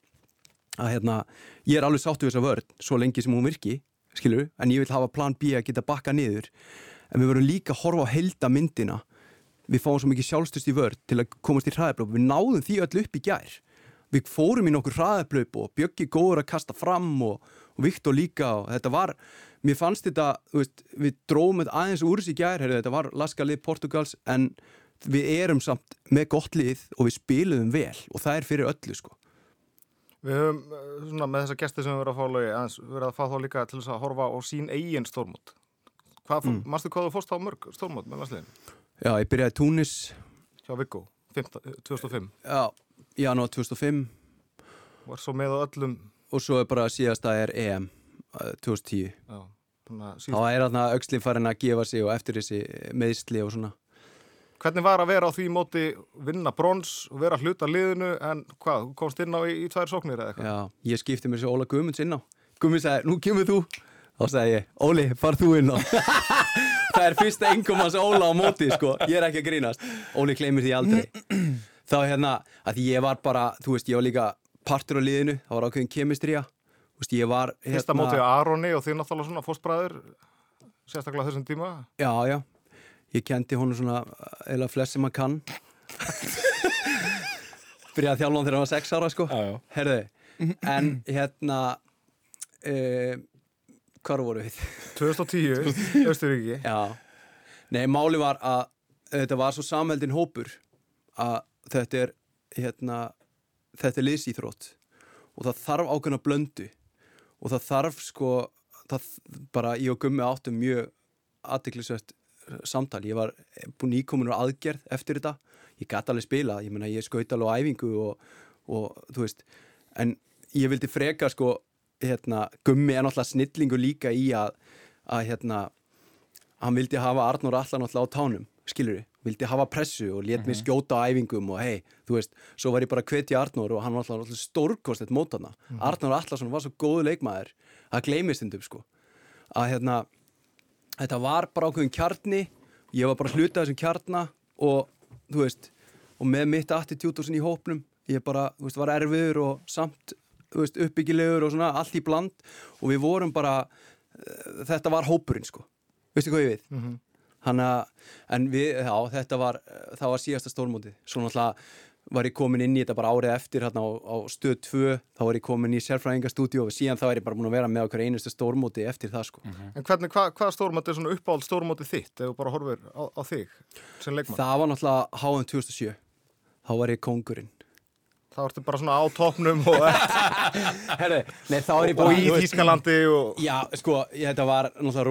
að hérna, ég er alveg sáttu þessa vörn svo lengi sem hún virki, skilur en ég vil hafa plan B að geta bakka niður. En við verðum líka að horfa á heilda myndina við fáum svo mikið sjálfstust í vörn til að komast í hraðablöp, við náðum því öll upp í gær. Við fórum í nokkur hraðablöp og Bjöggi góður að kasta fram og, og Viktor líka og þetta var mér fannst þetta, veist, við dróðum aðeins úr þessi gær, heyrðu, þetta var laskalið Portugals en við erum samt með gott lið og við spilum vel og það er fyrir öllu sko Við höfum eh, svona, með þessa gesti sem við verðum að fá lögi aðeins verið að fá þá líka til þess að horfa á sín eigin stórmót. Hvað, mm. Manstu hvað þú fórst á mörg stórmót með landsliðin? Já, ég byrjaði Túnis Hjá Viggo, 15 2005. já, janúar 2005 Var svo með á öllum, og svo er bara síðasta er EM uh, 2010 já, svona þá síðan. er þarna aukslinn farin að gefa sig og eftir þessi meðsli og svona Hvernig var að vera á því móti vinna brons og vera hluta liðinu en hvað, komst inn á í, í tvær sóknir eða eitthvað? Já, ég skipti mér svo Óla Guðmunds inn á. Guðmunds sagði, nú kemur þú. Þá sagði ég, Óli, far þú inn á. Það er fyrsta engum hans Óla á móti sko, ég er ekki að grínast. Óli gleymir því aldrei. Þá hérna, að ég var bara þú veist, ég var líka partur á liðinu. Það var ákveðin kemistrija þú veist, ég var hérna, Fyrsta móti á Aroni og þið náttúrulega svona fóstbræður, sérstaklega þessum tíma. Já, já, ég kendi honum svona eða flest sem hann kann byrjaði að þjálfa hann þegar hann var sex ára sko Já, já. Herðu, en hérna uh, hvar voru við? 2010, Östuríki. Já, nei, máli var að þetta var svo samheldin hópur að þetta er hérna, þetta er liðsýþrótt og það þarf ákveðna blöndu og það þarf sko það bara, ég og Gummi áttum mjög aðtiklisvert samtal, ég var búin íkomin úr aðgerð eftir þetta, ég gæti alveg spila ég ég skaut alveg á æfingu og, og þú veist, en ég vildi freka sko, hérna Gummi er náttúrulega snillingu líka í að að hérna hann vildi hafa Arnur Allan náttúrulega á tánum skilur við, vildi hafa pressu og let mig skjóta á æfingum og hei, þú veist svo var ég bara að hvetja Arnur og hann var náttúrulega stórkostið mótana, Arnur Allarsson var svo góðu leikmaður, það gleymist stundum sko, að hérna þetta var bara ákveðin kjarni ég var bara hluta þessum kjarna og þú veist, og með mitt attitút og svona í hópnum, ég bara þú veist, var erfiður og samt þú veist, uppbyggilegur og svona allt í bland og við vorum bara uh, þetta var hópurinn sko veistu hvað ég við? Mm -hmm. Hanna, en við, já, þetta var það var síðasta stórmótið, svo náttúrulega var ég komin inn í þetta bara árið eftir hérna á, á stöð 2, þá var ég komin í sérfræðingastúdíu og síðan þá er ég bara búin að vera með okkur einustu stórmóti eftir það sko. En hvernig, hva, hvað stórmóti er svona uppáhald stórmóti þitt ef þú bara horfir á, á þig sem leikmann? Það var náttúrulega HM 2007 þá var ég kongurinn Það vartu bara svona á topnum og, þá og í Þýskalandi og Já, sko, ég, þetta var náttúrulega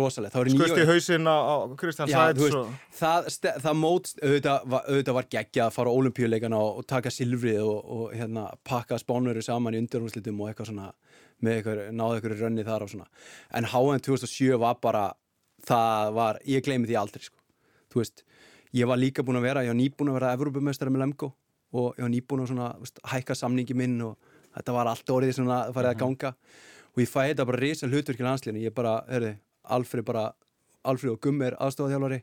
níu- skust í hausinn á, á Kristján Sæts og það, það mót auðvitað, auðvitað var geggja að fara á olimpíuleikana og, taka silfrið og, og hérna, pakka spánveru saman í undirhúslitum og eitthvað svona með eitthvað, náðu eitthvað rönni þar og svona. En HM 2007 var bara það var, ég gleymi því aldrei sko. þú veist, ég var líka búin að vera ég var nýbúin að vera Evrópumestari með Lemko og ég var nýbúin að svona, veist, hækka samningi minn og þetta var allt orðið svona farið að ganga. Og ég fæ þetta bara risa hlutverk í landsliðinu, ég bara, herri, Alfred bara Alfred og Gummi er aðstofað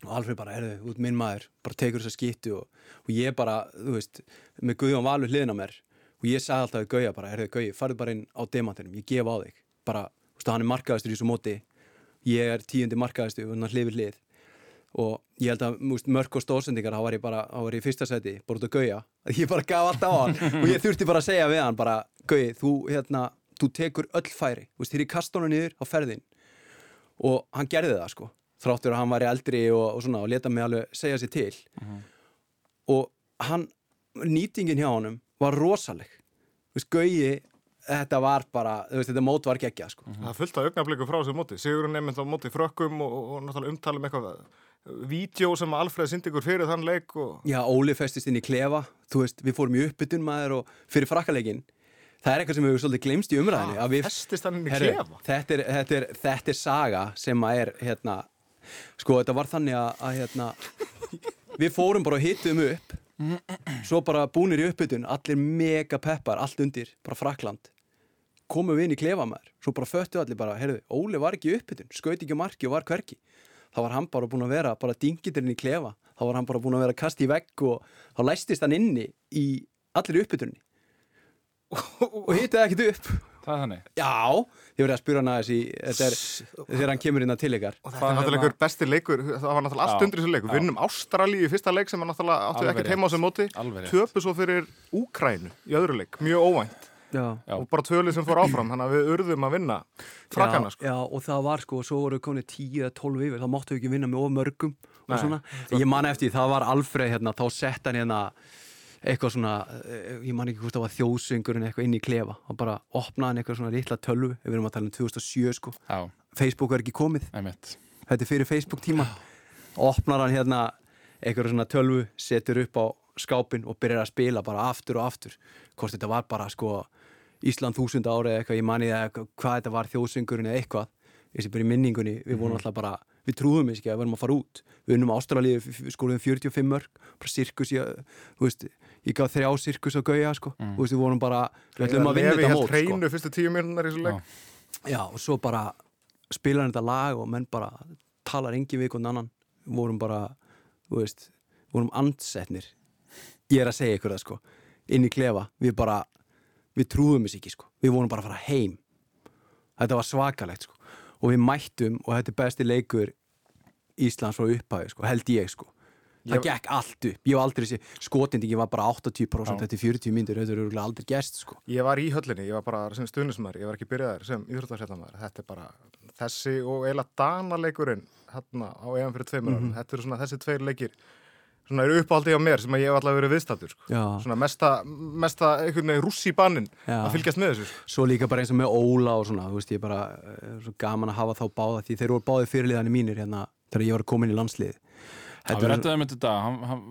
og Alfred bara, erðu, út minn maður bara tekur þessa skýttu og, og ég bara, þú veist, með Guðjón Valur hliðin á mér. Og ég sagði alltaf við Gauja bara, erðu Gauji, farðu bara inn á demantinum ég gef á þig, bara, þú veist, hann er markaðistur í þessu móti, ég er tíundi markaðistur og hann hlið við hlið og ég held að, þú veist, mörk og stóðsendingar þá var ég bara, þá var ég í fyrsta seti, bara út á Gauja. Ég bara gaf allt á hann. Og ég þurfti bara að segja við hann, bara, Gauji, þú, hérna þú tekur öll færi, þér í kastónu niður á ferðin og hann gerði það sko þráttur að hann var eldri og, og svona og leta mig alveg segja sér til. Og hann, nýtingin hjá honum var rosaleg. Gauji, þetta var bara þú veist, þetta mót var geggja sko. Það af augnabliku frá þessu móti. Sigurinn nefnt á móti frökkum og, og, og náttúrulega umtalum eitthvað vídeo sem Alfred syndi ykkur fyrir þann leik og Já, Óli festist inn í klefa, þú veist, við fórum í uppbytun maður og fyrir frakkaleikin. Það er eitthvað sem við svolítið glemst í umræðinni. að við- festist hann inn í Herru, þetta, er, þetta, er, þetta er saga sem að er hérna, sko þetta var þannig að, að hérna, við fórum bara og hittum upp. Svo bara búnir í uppbytun allir mega peppar, allt undir bara Frakland komum við inn í klefa maður, svo bara föttu allir bara heyrðu, Óli var ekki í uppbytun, skaut ekki marki og var hverki, þá var hann bara búin að vera bara dingiturinn í klefa, þá var hann bara búin að vera kast í vegg og þá læstist hann inni í allir í uppbytunni og hittaði ekkert upp. Það er þannig. Já, ég verði að spura hann aðeins í þetta er þegar hann kemur inn að til ykkar. Og þetta er náttúrulega ykkur besti leikur? Það var náttúrulega allt undir þessu leikur. Já. vinnum Ástralíu í fyrsta leik sem er náttúrulega áttu ekkert heima á sem móti. Töpu svo fyrir Úkrænu í öðru leik, mjög óvænt Já, Já. og bara tvölið sem fór áfram þannig að við urðum að vinna. Frakkana já, sko. já, og það var sko, svo voru konið 10 eða 12 yfir, þá máttu við ekki vinna með of mörgum og Nei, svona, ég man eftir, því, það var Alfreð hérna, þá sett hann hérna eitthvað svona, eh, ég man ekki hvort það var þjóðsöngurinn eitthvað inn í klefa. Og bara opnaði hann eitthvað svona litla tölvu við erum að tala um 2007 sko. Já, Facebook er ekki komið, einmitt. þetta er fyrir Facebook tíma. Opnar hann hérna eitthvað svona tölvu, setur upp á skápin og byrjar að spila bara aftur og aftur. Hvort þetta var bara sko Ísland þúsund ári eða eitthvað, ég mani það hvað þetta var þjóðsöngurinn eða eitthvað ég sé bara í minningunni, við vorum alltaf bara við trúðum ekki að við varum að fara út. Við unnum ástralíu, við skoðum 45 mörg bara sirkus, ég, þú veist ég gaf þrjá sirkus á gauja, sko. Þú veist, við vorum bara, við ætlum að vinna þetta mót, sko. hreinu fyrstu tíu minnar í þessu leik. Já, og svo bara spilar hann þetta lag og menn bara talar engin við einhvern annan. Við vorum bara, þú veist við vorum andsetnir. Ég er að segja ykkur það sko, inn í klefa við bara, við trúðum þess ekki sko. Við vorum bara að fara heim. Þetta var svakalegt sko. Og við mættum og þetta er besti leikur Íslands frá upphæði sko, held ég sko. Það Ég- gekk allt upp, ég var aldrei skotindingi var bara 80% Já. þetta er 40 myndir, þetta er örugglega aldrei gerst sko. Ég var í höllinni, ég var bara sem stuðnismæður, ég var ekki byrjaðar sem íþróttarsættamæður. Þetta er bara þessi og eiginlega danaleikurinn hérna á EM fyrir tveimur árum. Þetta eru svona þessi tveir leikir svona eru uppáldi á mér sem að ég hef alltaf verið viðstættur. Sko. Svona mesta, mesta einhvern veginn rússi í bannin Já. að fylgjast með þessu. Sko. svo líka bara eins og með Óla og svona, þú veist, ég bara er svo gaman að hafa þá báða því þeir voru báði fyrirliðanir mínir hérna þegar ég var komin í landslið Já, við rættum um þetta hann, hann,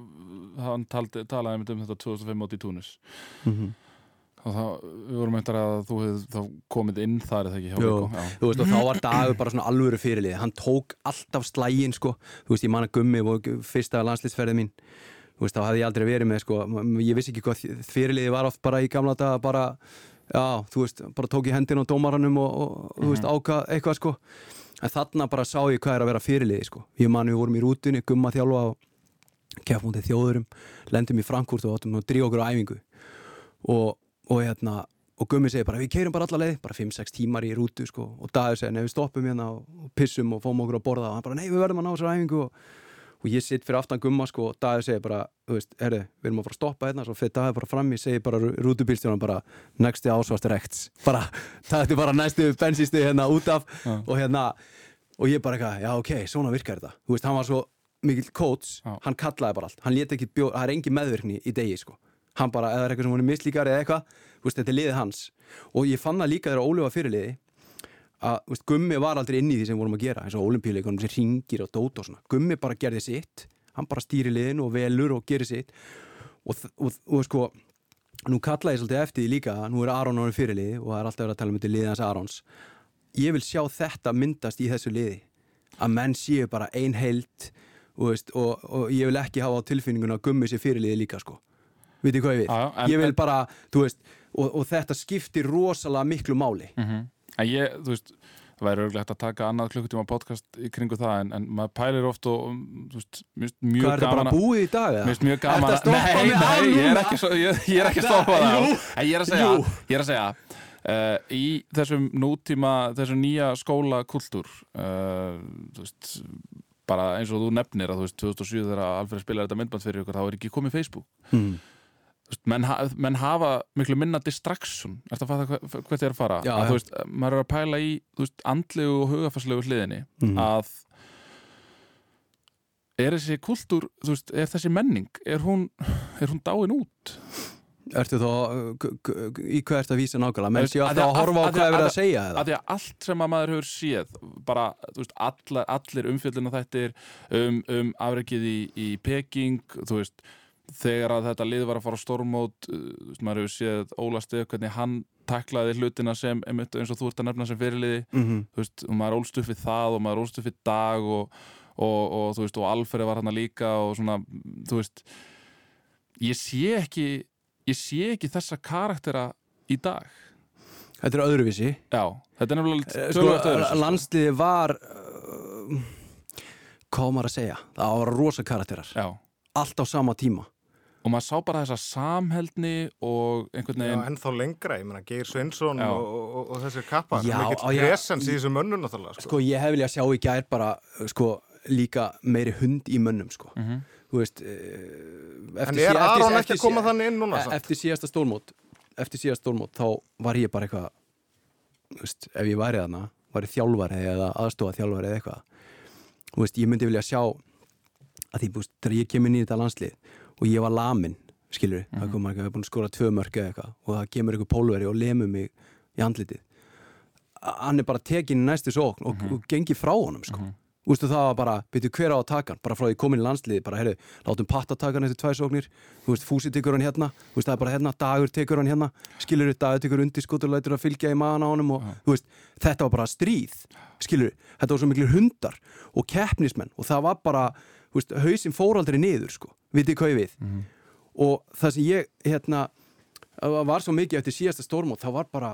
hann taldi, talaði um þetta 2005 móti í Túnis Mhm. og þá, við vorum eitthvað að þú hefði þá komið inn þar eða ekki hjá Jú, veist, og þá var dagur bara svona alvöru fyrirlið hann tók alltaf slægin, sko. Þú veist, ég man að gummi og fyrsta landsliðsferði mín þú veist, þá hefði ég aldrei verið með, sko. Ég vissi ekki hvað fyrirliði var oft bara í gamla daga bara, já, þú veist bara tók ég hendin á dómaranum og, og þú veist, áka eitthvað, sko. En þarna bara sá ég hvað er að vera fyrirliði, sko. Ég man við vorum í rútunni, gumma þjálfa og kefmútið og hérna og Gummi segir bara við keirum bara alla leið. Bara 5-6 tímar í rútu sko. Og Dagur segir nei við stoppum hérna og, pissum og fóum okkur að borða. Og hann bara nei við verðum að ná þessar æfingu. Og, og ég sitt fyrir aftan Gumma sko og Dagur segir bara þú veist, herri, við erum að fara að stoppa hérna. Svo fyrir Dagur bara fram í segir bara rútubílstjónan bara nexti ásvast rekts bara er bara næstu bensisti hérna út af. Já. og hérna og ég bara eitthvað, já ok, svona virkar þetta. Þú veist, hann var svo mikill coach Já. hann kallaði bara allt, hann lét ekki bjóð það er engin meðvirkni í degi sko hann bara, eða eitthvað sem hún er mislíkar eða eitthvað þetta er liðið hans. Og ég fann það líka þegar Óli var fyrirliði að veist, Gummi var aldrei inn í því sem vorum að gera eins og olimpíuleikunum sem ringir og dót og svona. Gummi bara gerði sitt, hann bara stýri liðin og velur og gerir sitt. Og, og, og, sko nú kalla ég svolítið eftir því líka, nú er Aron orðin fyrirliði og það er alltaf verið að tala um þetta liðið hans Arons. Ég vil sjá þetta myndast í þessu liði að menn séu bara ein heild og, og, ég vil ekki hafa á tilfinninguna að gummi sér fyrirliði líka sko veitir hvað ég vil? Já, en- ég vil bara, þú veist og, og þetta skiptir rosalega miklu máli Mhm. En ég, þú veist það væri örglega hægt að taka annað klukkutíma podcast í kringu það en, en maður pælir oft og um, þú veist, mér finnst mjög hvað er gaman bara búið í dag? eða? Finnst mjög gaman Nei, af nei, ég er ekki, svo, ég, ég er ekki að stoppa það ég er að segja, ég er að segja uh, Í þessum nútíma þessum nýja skólakultúr uh, Þú veist bara eins og þú nefnir að þú veist 2007 þegar Alfred spilar þetta myndband fyrir ykkur þá er ekki komið Facebook Hmm. Menn, ha menn hafa miklu minna distraction Ertu að fatta hva- hvert ég er að fara Já, að, veist, maður er að pæla í veist, andlegu og hugafasslegu hliðinni Mhm. að er þessi kultúr þú veist, er þessi menning er hún, er hún dáin út Ertu k- í hvað ertu að vísa nákvæmlega? Menn séu að alltaf að horfa á hvað er verið að- segja að eða? því að allt sem að maður hefur séð bara, þú veist, alla, allir umfjöldina þættir um, um afreikið í, í Peking þú veist, þegar að þetta lið var að fara stórmót veist, maður hefur séð Óla Steð hvernig hann taklaði hlutina sem einmitt, eins og þú ert að nefna sem fyrirliði Mm þú veist, og maður ólst upp við það og maður ólst upp við dag og, og, og þú veist, og Alfred var hann líka og svona, þú veist ég sé ekki ég sé ekki þessa karaktera í dag Þetta er öðruvísi. Já, þetta er nefnilega Eh, Sko, sko. landsliði var, uh, hvað maður að segja? Það var rosa karakterar. Já, Allt á sama tíma. Og maður sá bara þessa samheldni og einhvern veginn ennþá lengra, ég meina Geir Sveinsson og, og, og þessir kappar mikill presens í þessu mönnum náttúrulega sko. Sko, ég hef viljað sjá í gær bara, uh, sko, líka meiri hund í mönnum, sko. Mhm. Þú veist, uh, En eftir, er Aron ekki að koma þannig inn núna? e- eftir síðasta stórmót eftir síðasta stórmót þá var ég bara eitthvað þú veist, ef ég væri þarna væri þjálfari eða aðstofa þjálfari eða eitthvað þú veist, ég myndi vilja sjá að því, þú veist, þegar ég kemur inn í þetta landslið og ég var lamin, skilur Mhm. það kom maður ekki, við erum búin að skora tvö mörg eða eitthvað og það kemur einhver pólveri og lemur mig í andlitið. A- hann er bara tekin næstu sókn og, Mhm. og gengi frá honum, sko. Þú veist, og það var bara, veitu hver á að taka hann? Bara frá því komin í landsliði, bara, heyrðu, látum patta taka hann eftir tvær sóknir, þú veist, fúsi tekur hann hérna. Þú veist, það er bara hérna, dagur tekur hann hérna. Skilur dagur tekur undir skot og lætur að fylgja í maðan á honum og, þú veist, þetta var bara stríð skilur, þetta var svo miklu hundar og keppnismenn og það var bara þú veist, hausinn fór aldrei niður, sko vitið hvað ég við og það sem ég, hérna var svo mikið eftir síðasta stórmót, það var bara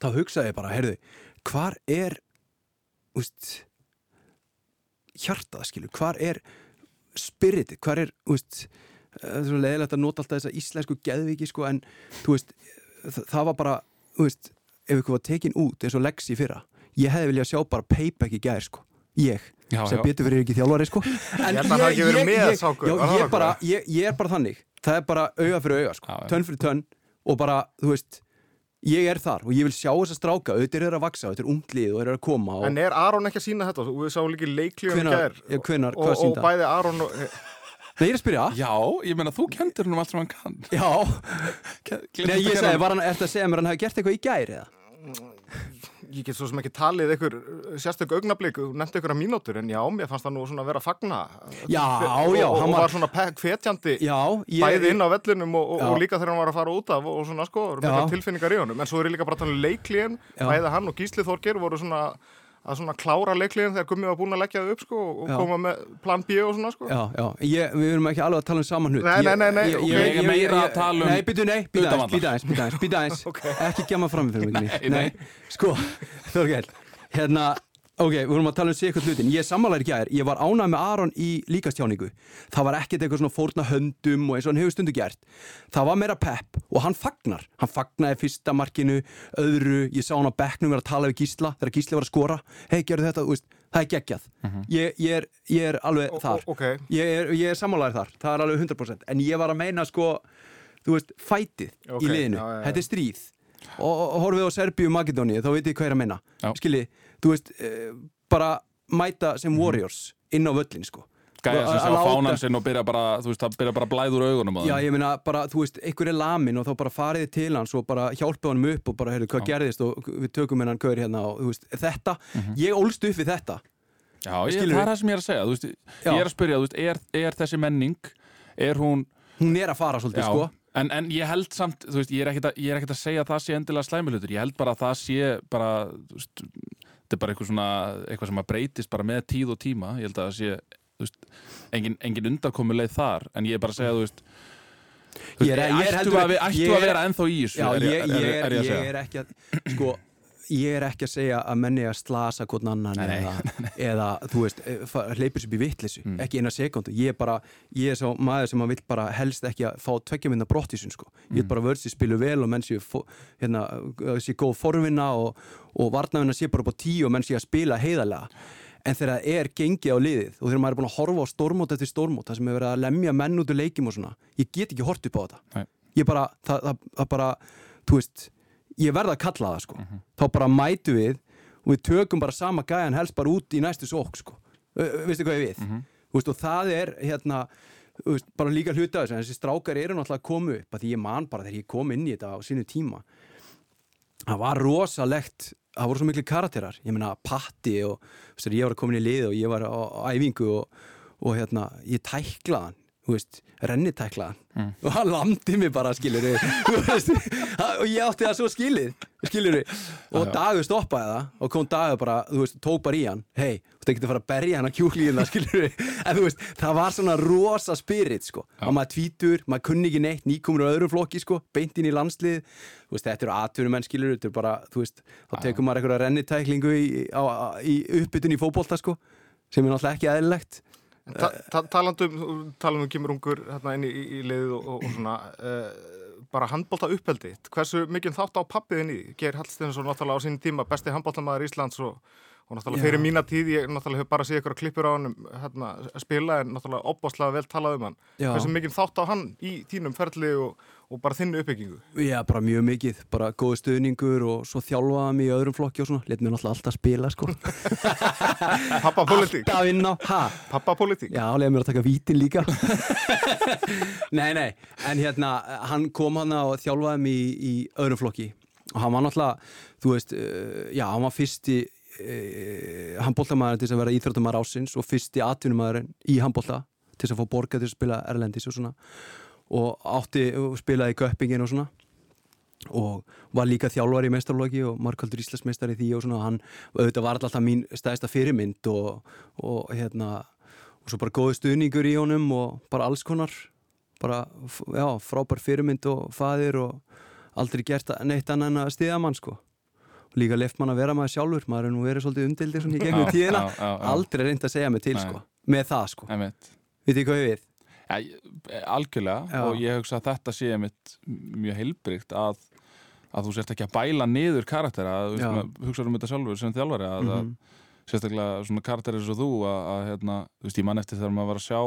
þá hugsaði ég bara, heyrðu, hvar er veist hjartað, skilur, hvar er spiritið, hvar er þú veist, það er svo leiðilegt að nota alltaf þessa íslensku geðviki, sko, en veist, það, var bara veist, ef ykkur var tekin út eins og Lexi í fyrra, ég hefði viljað sjá bara payback í gær, sko, ég Já, sem betur fyrir ekki þjálfari, sko. En að verið með, ég, Sákur, já, ég, bara, ég, ég er bara þannig. Það er bara auga fyrir auga, sko, tönn fyrir tönn og bara, þú veist ég er þar og ég vil sjá þessa stráka. Auðvitað er að vaksa, auðvitað er unglið og er að koma og En er Aron ekki að sína þetta? Og við sáum líka gær já, hvenær, og, og sýnda? bæði Aron og Nei, ég er að spyrja. Já, ég meina þú kendir hann um allt sem hann kann. Já, nei, ég að honum- var hann eftir að segja mér að hann hafi gert eitthvað í gæri eða? Ég get svo sem ekki talið ykkur sérstök augnablík, nefndi ykkur að mínútur en já, mér fannst það nú svona vera að fagna. Já, og, já, og, og var- svona hvetjandi Já, ég bæði inn á vellinum og, og, líka þegar hann var að fara út af og, og svona sko, tilfinningar í honum. En svo er líka bara að um leiklíðin Já. bæði hann og Gísli Þorgir voru svona að svona klára leiklíðin þegar Gummi var búin að leggja þau upp sko og Já. koma með plan B og svona sko. Já, já, ég, við erum ekki alveg að tala um saman hlut. Nei, nei, nei, nei, ég, ok. Ég er meira að tala um Nei, býtu, nei, býta aðeins, býta aðeins, býta aðeins, býta aðeins. Ekki gemma fram fyrir mig Nei, Nei, sko, Þorgel Hérna, ok, við vorum að tala um sig eitthvað hlutin Ég sammálar ekki að ég var ánægð með Aron í líkastjáningu Það var ekkert eitthvað svona fórna höndum og eins og hann hefur stundu gert. Það var meira pepp og hann fagnar. Hann fagnaði fyrsta markinu, öðru. Ég sá hann á bekknum vera að tala við Gísla Þegar Gísli var að skora. Hei, gerðu þetta, þú veist, það er geggjað. Ég, ég, er, ég er alveg O- þar. o- ok. ég er, er sammálaður þar, það er alveg 100% en ég var að meina sko þú veist, fætið Ok, í liðinu, já, já, já. þetta er stríð og, horfið á Serbíu og Makedóni þá veit ég hvað er að meina. Já. skiljið, þú veist, eh, bara mæta sem warriors inn á völlin sko. Gæja sem að láta- fánan sinn og byrja bara, þú veist, það byrja bara úr augunum á Já, ég meina bara, þú veist, einhver er lamin og þá bara farið til hans og bara hjálpið honum upp og bara, heyrðu, hvað gerðist og við tökum hennan gaur hérna og, þú veist, þetta, Mhm. ég ólst upp við þetta. Já, ég, það er það sem ég er að segja, þú veist, Já. ég er að spyrja, þú veist, er, er þessi menning, er hún, hún er að fara svolítið, sko en, en ég held samt, þú veist, ég er ekkert að, ég er ekkert að segja að það sé endilega slæmulutur, ég held bara að það sé bara, þú veist, þetta er bara eitthvað svona, eitthvað sem að breytist bara með tíð og tíma, ég held að það sé, þú veist, engin, engin undarkomu leið þar, en ég er bara að segja, þú veist, Ég ég ættu að, við- ættu ég að er- vera ennþá í þessu, er, ég, ég, ég að ég segja. er ekki að sko, ég er ekki að segja að menni að slasa hvern annan Nei, nei, eða, eða, þú veist, eh, hleypur sér upp í vittlisu Mm. ekki eina sekundu, ég er bara ég er svo maður sem að vill bara helst ekki að fá tveggja minna brottísun, sko, ég Mm. vil bara vörsi spilu vel og menn fó- hérna, eh, sé góð forvinna og, og varnavinna sé bara upp á tíu og menn sé að spila heiðarlega. En þegar það er gengið á liðið og þegar maður er búin að horfa á stórmót eftir stórmót það sem er verið að lemja menn út úr leikjum og svona ég get ekki hort upp á þetta. Bara, það, það, það bara þú veist, ég verða að kalla það sko. Mhm. þá bara mætu við og við tökum bara sama gæjan helst bara út í næstu sók sko. Veistu hvað ég við Mhm. Þú veist, og það er hérna veist, bara líka hluta af þessu þessi strákar eru náttúrulega að koma upp að því ég man bara þegar ég kom inn í þetta á sínu tíma það var rosalegt það voru svo miklu karakterar ég meina Patti og veist, ég var komin í lið og ég var á, æfingu og, og hérna, ég tæklaðan þú veist, rennitæklaðan mm. og hann landi mig bara, veist, og ég átti það svo skilið skilur og dagur stoppaði það og kom dagur bara, þú veist, tók bara í hann. Hei, þú veist, ekki að fara að berja hann að kjúklíðina skilur en þú veist, það var svona rosa spirit, sko, og maður tvítur maður kunni ekki neitt, nýkomur á öðrum flokki, sko beint inn í landslið, þú veist, þetta eru atvinnumenn skilur, þetta eru bara, þú veist þá tekum maður einhverja rennitæklingu í, í uppbytun í fókbólta, sko sem er náttúrulega ekki eðlilegt Ta ta talandum, talandum kemur ungur hérna inn í, í, liðið og, og svona uh, bara handbólta uppeldi hversu mikið þátt á pappiðin í Geir Hallsteinsson náttúrulega á sín tíma besti handbóltamæður Íslands og, og náttúrulega fyrir mína tíð ég náttúrulega hef bara séð ykkur að klippur á hann hérna, spila en náttúrulega opbáslega vel talað um hann. Hversu mikið þátt á hann í þínum ferli og, og bara þinnu uppbyggingu? Já, bara mjög mikið, bara góð stöðningur og svo þjálfaða mér í öðrum flokki og svona. Let mér náttúrulega alltaf spila, sko. Pappapolitík Alltaf inn á, hæ? Pappapolitík Já, let mér að taka vítin líka. Nei, nei, en hérna hann kom hann og þjálfaði mér í, í öðrum flokki. Og hann var náttúrulega, þú veist uh, já, hann var fyrsti uh, handbóltamæður til að vera íþróttumæður ásins og fyrsti atvinnumæður í handbólta til að fá borga til að spila Erlendis og svona. Og átti spilaði í Göppingin og svona. Og var líka þjálfar í meistarlóki og markaldur Íslandsmeistar í því og svona. Hann, auðvitað var alltaf mín stæðista fyrirmynd og, og hérna og svo bara góði stuðningur í honum og bara alls konar. Bara, já, frábær fyrirmynd og faðir og aldrei gert neitt annan að stiða mann sko líka left mann að vera maður sjálfur. Maður er nú verið svolítið umdildir svona í gegnum tíðina. aldrei reynd að segja mig til sko. Með það sko, veit þið hvað ég við? Ja, algjörlega. Já. og ég hugsa að þetta sé mitt mjög heilbrygt að, að þú sérst ekki að bæla niður karaktera að hugsa um þetta sjálfur sem þjálfari að, mm -hmm. að sérstaklega svona karakterir eins og þú að, að hérna, þú veist ég mann eftir þegar maður var að sjá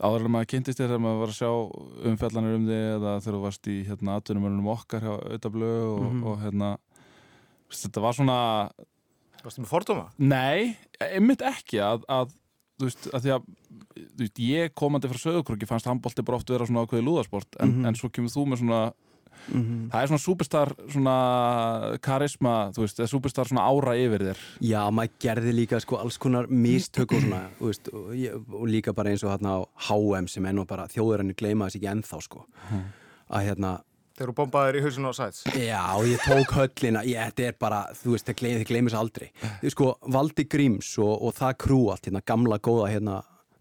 áður en maður kynntist þér þegar maður var að sjá umfjallanir um þig eða þegar þú varst í hérna aðtunumörunum okkar hjá auðablu og, mm -hmm. og hérna þetta var svona Varst það með fordóma? Nei, einmitt ekki að, að þú veist, að því að þú veist, ég komandi frá sögurkröki fannst handbólti bara oft vera svona ákveði lúðasport en, mm -hmm. en svo kemur þú með svona mm -hmm. það er svona superstar svona karisma, þú veist, er superstar svona ára yfir þér Já, maður gerði líka sko alls konar mistök og svona, þú veist, og, og líka bara eins og hérna á HM sem enn og bara þjóðurinni gleyma þess ekki ennþá sko mm. að hérna Þeir eru bombaðir í hausun á sæts Já, ég tók höllina, ég, þetta er bara þú veist, þið gleymis aldrei. Þú sko, Valdi Gríms og, og það krú allt hérna, gamla góða hérna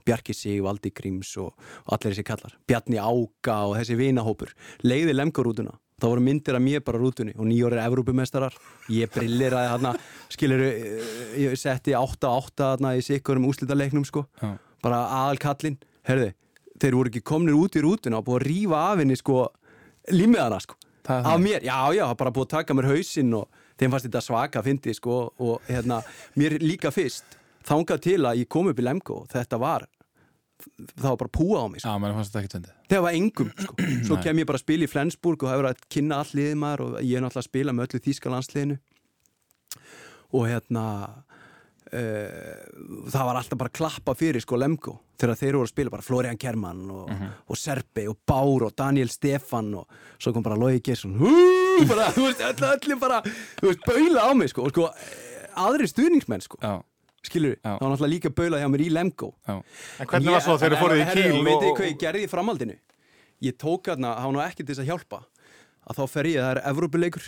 Bjarki Sig, Valdi Gríms og, og allir þessi kallar. Bjarni Áka og þessi vinahópur. Leiði lemgarútuna þá voru myndir af mér bara rútunni og nýjórið Evrópumestarar ég brilliraði hérna skilur, ég setti 8-8 hérna í sikkurum úslítaleiknum sko. Já. bara aðalkallin, herðu þeir voru ekki komnir út í rútuna og búið að rýfa af henni sko límiðana sko. Af mér, já já, bara búið að taka mér hausinn og þeim fannst þetta svaka að fyndi sko og hérna, mér líka fyrst þángað til að ég kom upp í Lemko þetta var það var bara púa á mig sko. Já, menn fannst þetta ekkert vendið Það var engum, sko. Svo kem ég bara að spila í Flensburg og hafa verið að kynna all liðið maður og ég er náttúrulega að spila með öllu þýskalandsliðinu og hérna það var alltaf bara klappa fyrir sko Lemko þegar þeir voru að spila bara Florian Kerman og, mhm. -huh. og Serbi og Bár og Daniel Stefan og svo kom bara Lói Gesson bara, þú veist, allir bara þú veist, baula á mig sko og sko aðri stuðningsmenn sko. Já. Skilur, það var náttúrulega líka baulað hjá mér í Lemgo En hvernig var svo þegar þið fóruð í kíl og veitu hvað ég gerði í framhaldinu? Ég tók aðna, það var náttúrulega ekki til þess að hjálpa að þá fer ég, það er Evrópuleikur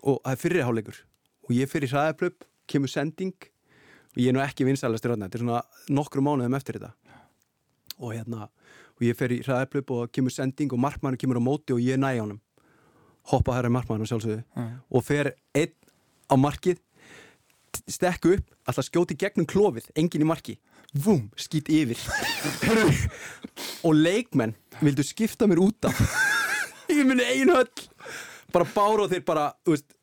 og það er fyrirháleikur og ég fer í hraðaplöp, kemur sending og ég er nú ekki vinsælastur þetta er svona nokkru mánuðum eftir þetta. Og hérna og ég fer í hraðaplöp og kemur sending og markmann kemur á móti og ég næ á hann hoppa hæra markmann og sjálfsögðu. Mm. og fer einn á markið stekku upp, alltaf skjóti gegnum klófið, engin í marki. Vum, skýt yfir. Og leikmenn vildu skipta mér út af. Ég minni einu höll. Bara bára og þeir bara veist,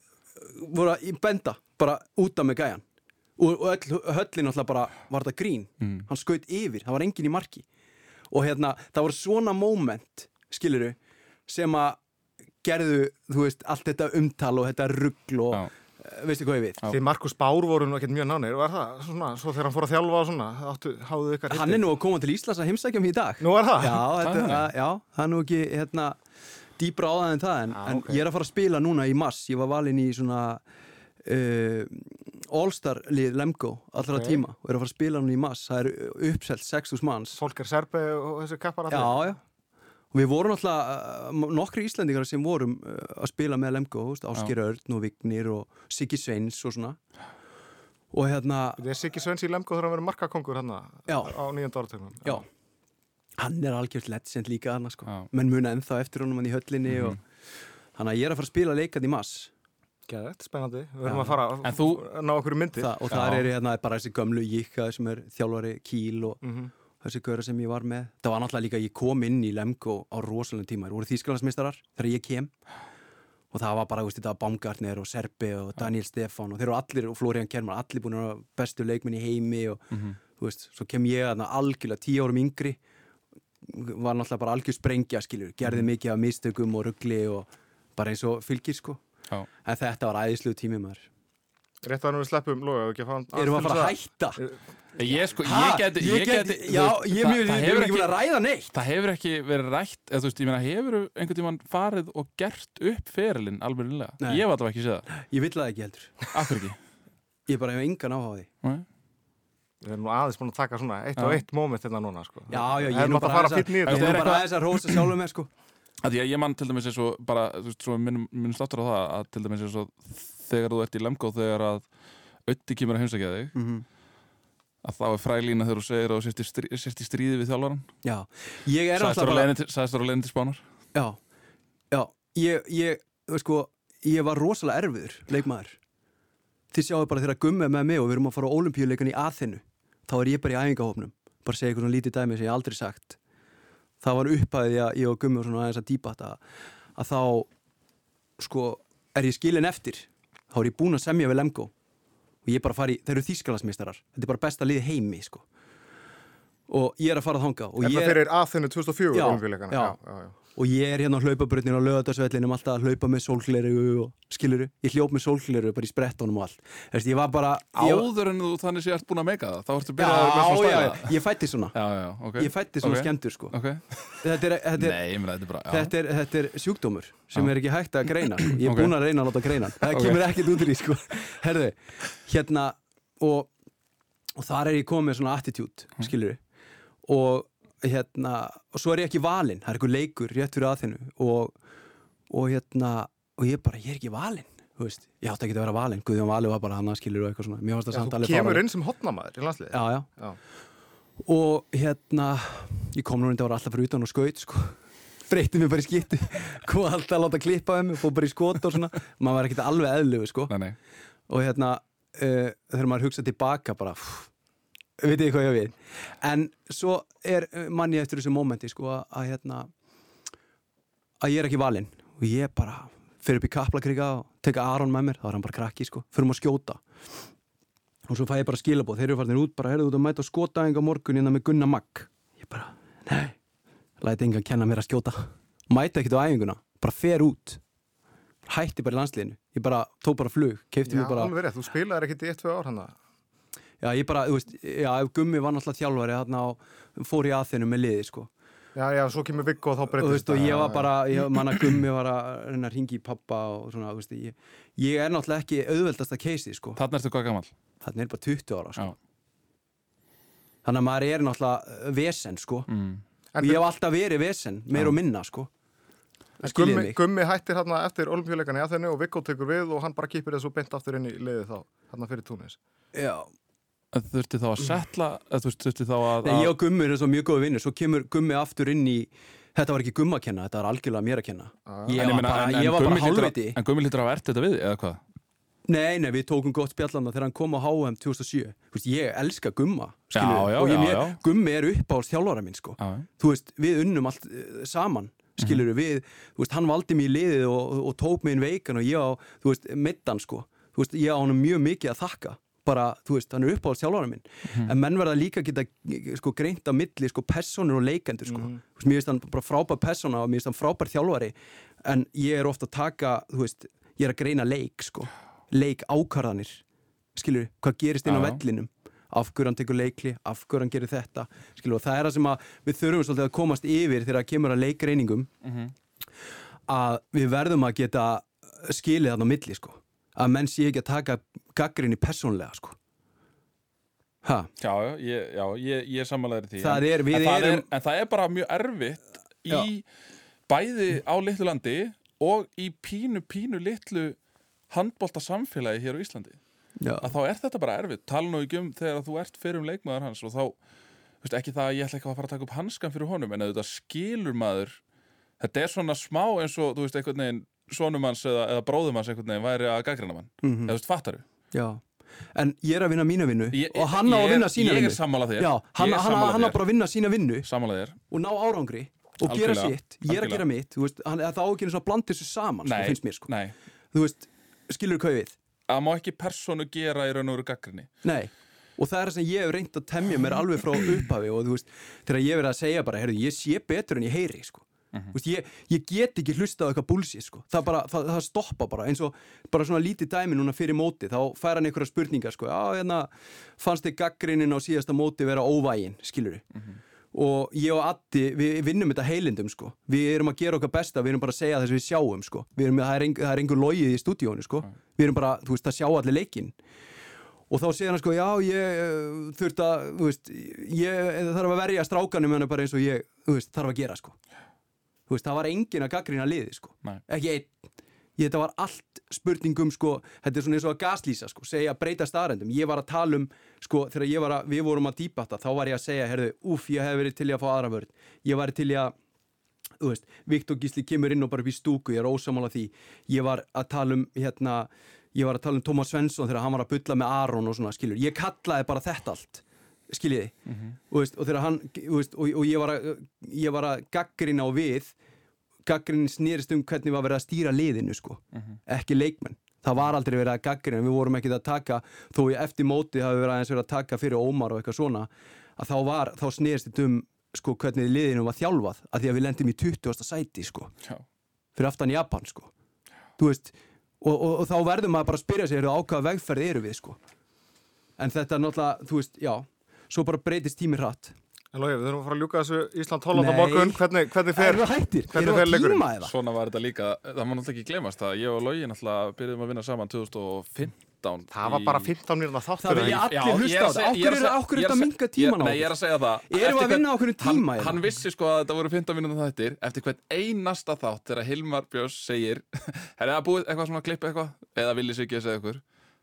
voru að benda bara út af með gæjan og, og öll, höllin alltaf bara var þetta grín mm. hann skaut yfir, það var engin í marki og hérna, það voru svona moment skiluru, sem að gerðu, þú veist, allt þetta umtal og þetta ruggl og Já veistu hvað ég við? Já. Því Markus Bár voru nú ekkert mjög nánir, var það? Svona, svo þegar hann fór að þjálfa og svona, áttu, háðu ykkar Hann er nú að koma til Íslands að heimsækja mig í dag Nú er það? Já, þetta, Það er að, já, það er nú ekki hérna, dýbra á það en það en, Já, en ok. ég er að fara að spila núna í mass ég var valinn í svona uh, All-Star lið Lemgo allra Ok. tíma og er að fara að spila núna í mass það er uppselt 6.000 manns Fólk er serbi og þessi kappar? Já, já og við vorum alltaf uh, nokkri Íslendingar sem vorum uh, að spila með Lemgo Áskir Örn og Vignir og Siggi Sveins og svona og hérna, Það er Siggi Svens í Lemgo þegar hann verið markakongur hann Já. á nýjönda áratögnum. já hann er algjört legend líka hann sko. Menn muna ennþá eftir honum hann í höllinni og hann að ég er að fara að spila leikand í mass Gæðið, spennandi. Við verðum að fara En þú- að ná okkur myndir. Þa, og þar er hérna bara þessi gömlu Jíkka sem er þjálfari Kíl og Mhm. þessi göra sem ég var með. Það var náttúrulega líka, ég kom inn í Lemgo á rosalegum tíma, það voru þýskalandsmeistarar þegar ég kem. Og það var bara, þú veist, þetta var Baumgartner og Serbi og Daniel Stefán og þeir eru allir, og Florian Kjærmann allir búin að vera bestu leikminn í heimi og þú veist, svo kem ég þarna algjörlega tíu árum yngri. Var náttúrulega bara algjör sprengja, skilur gerði mikið af mistökum og ruggli og bara eins og fylgir, sko Já. en þetta var æðislu tími maður Rétt að við sleppum loga að erum við að fara að hætta? Ég sko, Ha? ég geti, ég geti það- það hefur hef ekki búin að ræða neitt Það hefur ekki verið rætt, eða veist, ég meina, hefur einhvern tímann farið og gert upp ferilinn alveg nýlega? Nei. Ég var þetta ekki séð það. Ég vill það ekki heldur Akkur ekki? Ég bara hef engan áhuga á því Nei. Við erum nú aðeins búin að taka svona eitt og eitt moment hérna núna, sko. Já, já, ég er nú að bara fara aðeins Þetta að rósa sjálfum með sko Að því að ég mann til dæmis eins og bara, þú veist, svo minnum, minnum státtur á það að til dæmis eins og þegar þú ert í Lemgo þegar að Ötti kemur að heimsækja þig Mhm. að þá er frælína þegar þú segir að þú sért í, strí, sért í stríði við þjálfaran Já, ég er alltaf bara þú á leiðinni til Spánar. Já, já, ég, ég, sko Ég var rosalega erfiður, leikmaður. Þið sjáu bara þegar Gummi er með mig og við erum að fara á olimpíuleikan í Aþenu þá er ég bara í æfingahópnum. Bara að segja eitthvað svona lítið dæmi sem ég aldrei sagt það var upphæðið að ég og Gummi var svona aðeins að dýpa þetta að þá sko, er ég skilin eftir þá er ég búinn að semja við Lemgo og ég er bara að fara í, þeir eru þýskalasmistarar þetta er bara besta liði heimi sko og ég er að fara og Er ég það fyrir aðþunni 2004 Já, olimpíuleikana? já. já, já, já. Og ég er hérna á hlaupabröðnin á lögadagsvellinum alltaf að hlaupa með sólgleru og skiluru, ég hljóp með sólgleru bara í sprettunum og allt Þess, ég var bara Áður en þú þannig sé ert búin að meika það þá ertu já, byrjaður með svona já, ég fætti svona Já, já, ok ég fætti svona Ok. skemmtur sko Ok, þetta er, þetta er, nei, þetta bara þetta er, þetta er sjúkdómur sem Já. er ekki hægt að greina sko. ég er Ok. búinn að reyna að láta greina það kemur ekkert út í því sko. herðu, hérna og, og þar er ég komið svona attitude Mm. skilur og hérna og svo er ég ekki valinn, það er eitthvað leikur rétt fyrir aðþinu og, og hérna og ég bara, ég er ekki valinn þú veist, ég átti ekki að vera valinn Guðjón Valur var bara hann skilur og eitthvað svona mér fannst það samt Þú alveg kemur fáránlegt. inn sem hotnamaður í landsliði. já, já. Já. og hérna ég kom nú reynda að vera alltaf fyrir utan og skaut sko. breytti mér bara í skipti kom alltaf að láta klippa um mig, fór bara í skot og svona maður var ekkert alveg eðlugu sko. Nei, nei og hérna uh, þegar maður hugsa tilbaka bara pff, veit ég hvað ég við? En svo er uh, manni eftir þessu mómenti sko að, að hérna að ég er ekki valinn. Og ég bara fyrir upp í kaplakriga og teka Aron með mér, þá er hann bara krakki sko. Fyrir að skjóta. Og svo fæ ég bara skilabóð, þeir eru farnir út bara heyrðu út að mæta og skota enga morgun innan með Gunna Magg. Ég bara, nei læti enga kenna mér að skjóta. Mæta ekkert á æfinguna, bara fer út. Hætti bara í landsliðinu. Ég bara tók bara flug, keifti Já, mig bara alveg rétt. Þú spilaðir ekkert í 1-2 ár hann að. Já, ég bara, þú veist, já, Gummi var náttúrulega þjálfari þarna og fór í aðþinu með liði, sko. Já, já, svo kemur Viggo og þá og, þú breytist veist, og ég var bara, ég man að Gummi var að reyna að ringi í pappa og svona, þú veist, ég, ég er náttúrulega ekki auðveldasta keisi, sko. Þarna ertu hvað gammal þannig er bara 20 ára, sko. Já. þannig að maður er náttúrulega vesen, sko. Mm. ég hef alltaf verið vesen, meir og minna, sko. Gummi. Gummi hættir hérna eftir olimpíuleikana í aðþunni og Viggo tekur við og hann bara kýpir þessu beint aftur inn í liðið þá, hérna fyrir Túnis. já, Þurfti þá að setla þurfti þá að Nei, ég og Gummi erum svo mjög góði vinnir svo kemur Gummi aftur inn í þetta var ekki Gumma að kenna, þetta var algjörlega mér að kenna. Ég En var meina, bara, en- ég var bara Gummi hálfviti. En Gummi lítur að ert þetta við, eða hvað? Nei, nei, við tókum gott spjallanda þegar hann kom á HM 2007 Þú veist, ég elska Gumma skilurðu, Já, já, og ég, já, mér. Gummi er upp á þjálfara minn sko. Þú veist, við unnum allt uh, saman skilur við, þú veist, hann valdi mér í liðið og, og, tók mig inn veikan og ég á, þú veist, middan sko. Þú veist, ég á hann mjög mikið að þakka bara, þú veist, hann er upp á þjálfara minn en menn verða líka að geta sko greint á milli sko personur og leikendur sko, þú veist, mér finnst hann bara frábær persona og mér finnst hann frábær þjálfari. En ég er ofta að taka, þú veist ég er að greina leik sko. Leik ákvarðanir. Skilur, hvað gerist inn á vellinum? Af hverju hann tekur leikli, af hverju hann gerir þetta? Skilur, og það er það sem að við þurfum svolítið að komast yfir þegar það kemur að leikreiningum Mhm. að við verðum að geta skilið þarna á milli sko. Að menn sé ekki að taka gaggrinni persónlega sko. Ha, Já, ég, já, ég, ég er samanlegaður því. Það er- við en, það erum- er, en það er bara mjög erfitt í Já. bæði á litlu landi og í pínu, pínu litlu handbólta samfélagi hér á Íslandi. Já, að þá er þetta bara erfitt. Tala nú ekki um þegar þú ert fyrir um leikmaður hans og þá, veist, ekki það að ég ætla ekki að fara að taka upp hanskan fyrir honum en þetta skilur maður þetta er svona smá eins og, þú veist, einhvern veginn sonumanns eða, eða bróðumanns einhvern veginn væri að gaggrina mann, Mhm. eða þú veist, fattaru já. En ég er að vinna mína vinnu og hann á að vinna sína Ég vinnu. er sammála þér. Já, hann, Ég er hann, sammála hann á þér. bara að vinna sína vinnu þér. og ná árangri og gera Algjörlega, sitt, ég er að algjörlega. gera mitt þú veist, hann, það á ekki að blanda þessu saman sko, Nei, finnst mér sko, nei. Þú veist, skilur hvað ég við Það má ekki personu gera í raun og veru gaggrinni Nei, og það er það sem ég hef reynd að temja mér alveg frá upphafi og þú veist, þegar ég verið að segja bara, heyrðu, ég sé betur en ég heyri, sko. Þú veist, ég, ég get ekki hlustað á eitthvað búlsi, sko. Það bara, það, það stoppa bara, eins og bara svona lítið dæmi núna fyrir móti, þá fær hann einhverja spurningar, sko, já, hérna, fannst þið gaggrinin á síðasta móti vera óvægin, skilur Og ég og Addi, við vinnum þetta heilindum, sko. Við erum að gera okkar besta, við erum bara að segja þess að við sjáum, sko. Við erum, það er, engu, það er engur logið í stúdíónu, sko. Við erum bara, þú veist, að sjá allir leikinn og þá segir hann sko, já, ég uh, þurft að, þú veist, ég þarf að verja strákanum hennar bara eins og ég, þú veist, þarf að gera, sko. Þú veist, það var engin að gaggrina liði, sko. Ekki einn. Ég, þetta var allt spurningum, sko, þetta er svona eins og að gaslýsa, sko, segja breyta staðrendum. Ég var að tala um, sko, þegar ég var að, við vorum að dýpa þetta, þá var ég að segja, herðu, úff, ég hef verið til í að fá aðra vörð. Ég var til í að, þú veist, Viktor Gísli kemur inn og bara í stúku, ég er ósamála því ég var að tala um, hérna ég var að tala um Tómas Svensson þegar hann var að bulla með Aron og svona, skilur, ég kallaði bara þetta allt, skiljiði? Og, veist, og þegar hann, veist, og, og ég var að ég var að gaggrina á við gaggrinin snýrist um hvernig var verið að stýra liðinu, sko, ekki leikmenn. Það var aldrei verið að gaggrina, við vorum ekki að taka, þó ég eftir móti hafi verið aðeins verið að taka fyrir Ómar og eitthvað svona að þá var, þá snýrist þetta um sko, hvernig liðinu var þjálfað að því að við lendum í 20. sæti sko, Já, fyrir aftan Japan sko. veist og, og, þá verður maður bara að spyrja sig á hvaða vegferð eru við sko. en þetta er náttúrulega, þú veist, já svo bara breytist tími hratt En Lógi, við þurfum að fara að ljúka þessu Ísland-Holland á morgun. Hvernig, hvernig fer? Erum við hættir? hvernig Erum fer að leikurinn? svona var þetta líka Það má náttúrulega ekki glemast að ég og Logi náttúrulega byrjuðum að vinna saman 2015 Það var í- bara 15 mínúna þáttur. Það vilja allir hlusta er á að Af ég er að er- er að þetta að ég- tímann á Nei, ég er að segja það Erum við að vinna á hvern- einhverjum tíma Hann, hann vissi sko að þetta voru 15 mínútur þættir Eftir hvern einasta þátt Þegar Hilmar Björns segir Er það búið eitthvað svona klipp eitthvað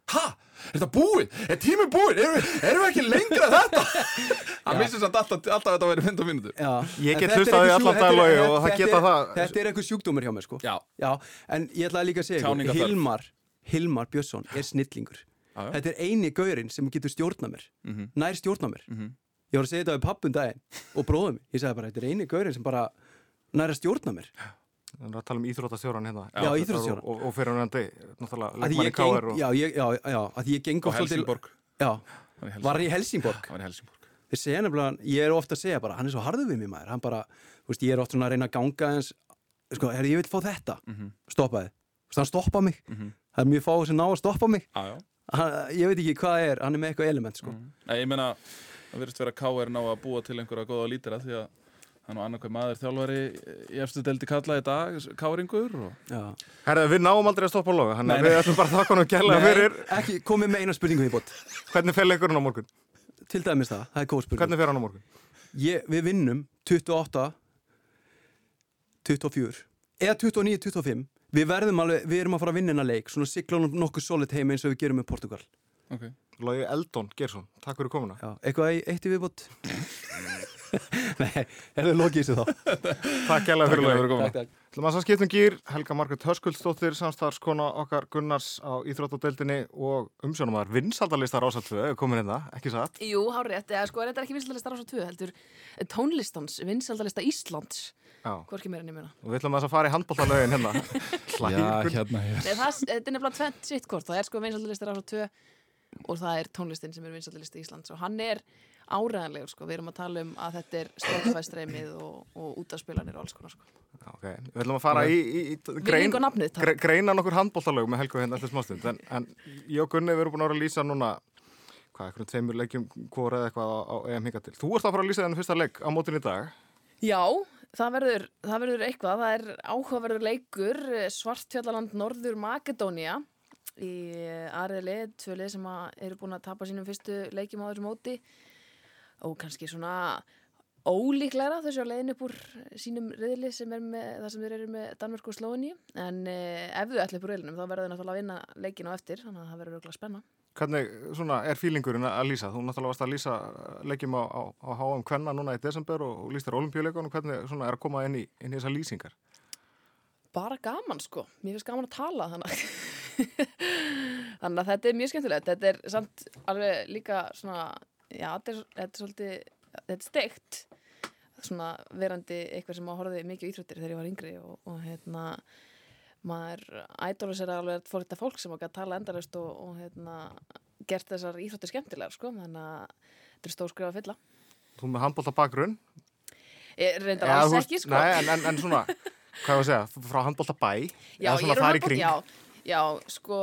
Að Ha? Er þetta búið? Er tíminn búið? Erum við, erum við ekki lengra en þetta? Hann vissi samt alltaf, alltaf að þetta væri 15 mínútur Já. Ég get hlustað á því einhver er- Logi, og það geta það- Þetta er eitthvað sjúkdómur hjá mér sko Já, Já, en ég ætlaði líka að segja ykkur. Hilmar, Hilmar Björnsson er snillingur Já, já. Þetta er eini gaurinn sem getur stjórna mér Mhm. Nær stjórna mér Mhm. Ég var að segja þetta við pappun daginn og bróðum Ég sagði bara, þetta er eini gaurinn sem bara nær að stjórna mér Við erum að tala um íþróttastjóran hérna. Já, íþróttastjórann. Og, og fyrir hann endi, náttúrulega, leikmanni ég K.R. og... já, ég, já, já, að ég geng Og oft svolítil- Helsingborg Já, var hann í Helsingborg Hann var í Helsingborg Þeir segja nefnilega, ég er ofta að segja bara Hann er svo harður við mig maður Hann bara, þú veist, ég er ofta að reyna að ganga eins Sko, herri, ég vil fá þetta Mhm. Stoppaði, þú veist, hann stoppa mig Mhm. Það er mjög fáið sem ná að stoppa mig Já, já hann, Ég veit ekki hvað það er, hann er með eitthvað element sko. Nei, ég meina, það verðist hann og annarkvæð maður þjálfari í efstu deldi kalla í dag, K.R.ingur og Já. Herðu, við náum aldrei að stoppa á loga, þannig Nei, að við ætlum bara að þakka honum gælega Nei, fyrir. ekki komið með eina spurningu í bótt Hvernig fer leikurinn á morgun? Til dæmis það, það er góð spurning Hvernig fer hann á morgun? ég, Við vinnum 28 24 eða 29, 25 Við verðum alveg, við erum að fara að vinna hennar leik Svona siglunum nokkuð solid heim eins og við gerum með Portugal Ok, Logi Eldon Gersson, takk fyrir komuna. Já, eitthvað í- eitt í viðbót? Nei, er það lokið þessu þá. Takk gælega fyrir takk Til maður að skiptum gýr, Helga Margrét Höskuldsdóttir, samstarfskona okkar Gunnars á Íþróttadeildinni og umsjónumar vinsaldalistar ásatfu, ef komin hérna, ekki satt. Jú, hárétt, eða sko er þetta ekki vinsaldalista Rása 2 heldur tónlistans, vinsaldalista Íslands? Já, hvorki meira nýmuna og við ætlum að að fara í handbóltalögin hérna. Já, hérna hér Nei, það, þetta nefnilega tvent sitt hvort, það vinsaldalista Rása 2 og það er tónlistin sem er vinsaldalisti Íslands og hann er áræðanlegur sko, við erum að tala um að þetta er Spotify-streymið og, og útaspilanir og alls konar sko. Ok, við ætlum að fara í, í, í grein, nafnið, gre, greina nokkur handbóltalög með Helgu hérna alltaf smástund en, en ég og Gunni við erum búin að vera að lýsa núna hvað, einhvern tveimur leikjum hvora eða eitthvað á, á EM hinga til. Þú ert að fara að lýsa þennan fyrsta leik á mótin í dag. Já, það verður, það verður eitthvað, það er áhugaverður leikur eh, Svartfjallaland Norður Makedónia í aðriðli, tvö lið sem að eru búin að tapa sínum fyrstu leikjum á þessu móti og kannski svona ólíklæra þessu á leiðin upp úr sínum riðli sem er með, það sem þeir eru með Danmörku og Slóni en eh, ef þau ætla upp úr riðlinum þá verður þau náttúrulega að vinna leikin á eftir þannig að það verður auðvitað spenna. Hvernig svona, er fílingurinn að lýsa? Þú náttúrulega varst að lýsa leikjum á, á, á HM Kvenna núna í desember og, og lýstir olimpíuleikunum. Hvernig svona, er að koma inn í, inn í þessar lýsingar? bara gaman sko, mér finnst gaman að tala þannig þannig að þetta er mjög skemmtilegt þetta er samt alveg líka svona já, þetta er, þetta er svolítið þetta er steikt svona verandi eitthvað sem að horfði mikið á íþróttir þegar ég var yngri og, og hérna maður ædólis er alveg fór þetta fólk sem okkar að tala endarist og, og hérna gert þessar íþróttir skemmtilegar sko, þannig að þetta er stór skrifa að fylla Þú með handbólta bakgrunn? ég reyndar alls ekki sko Nei, en, en, en svona, hvað var að segja, frá handbólta bæ? já, ég er handbolta- kring? já, já, sko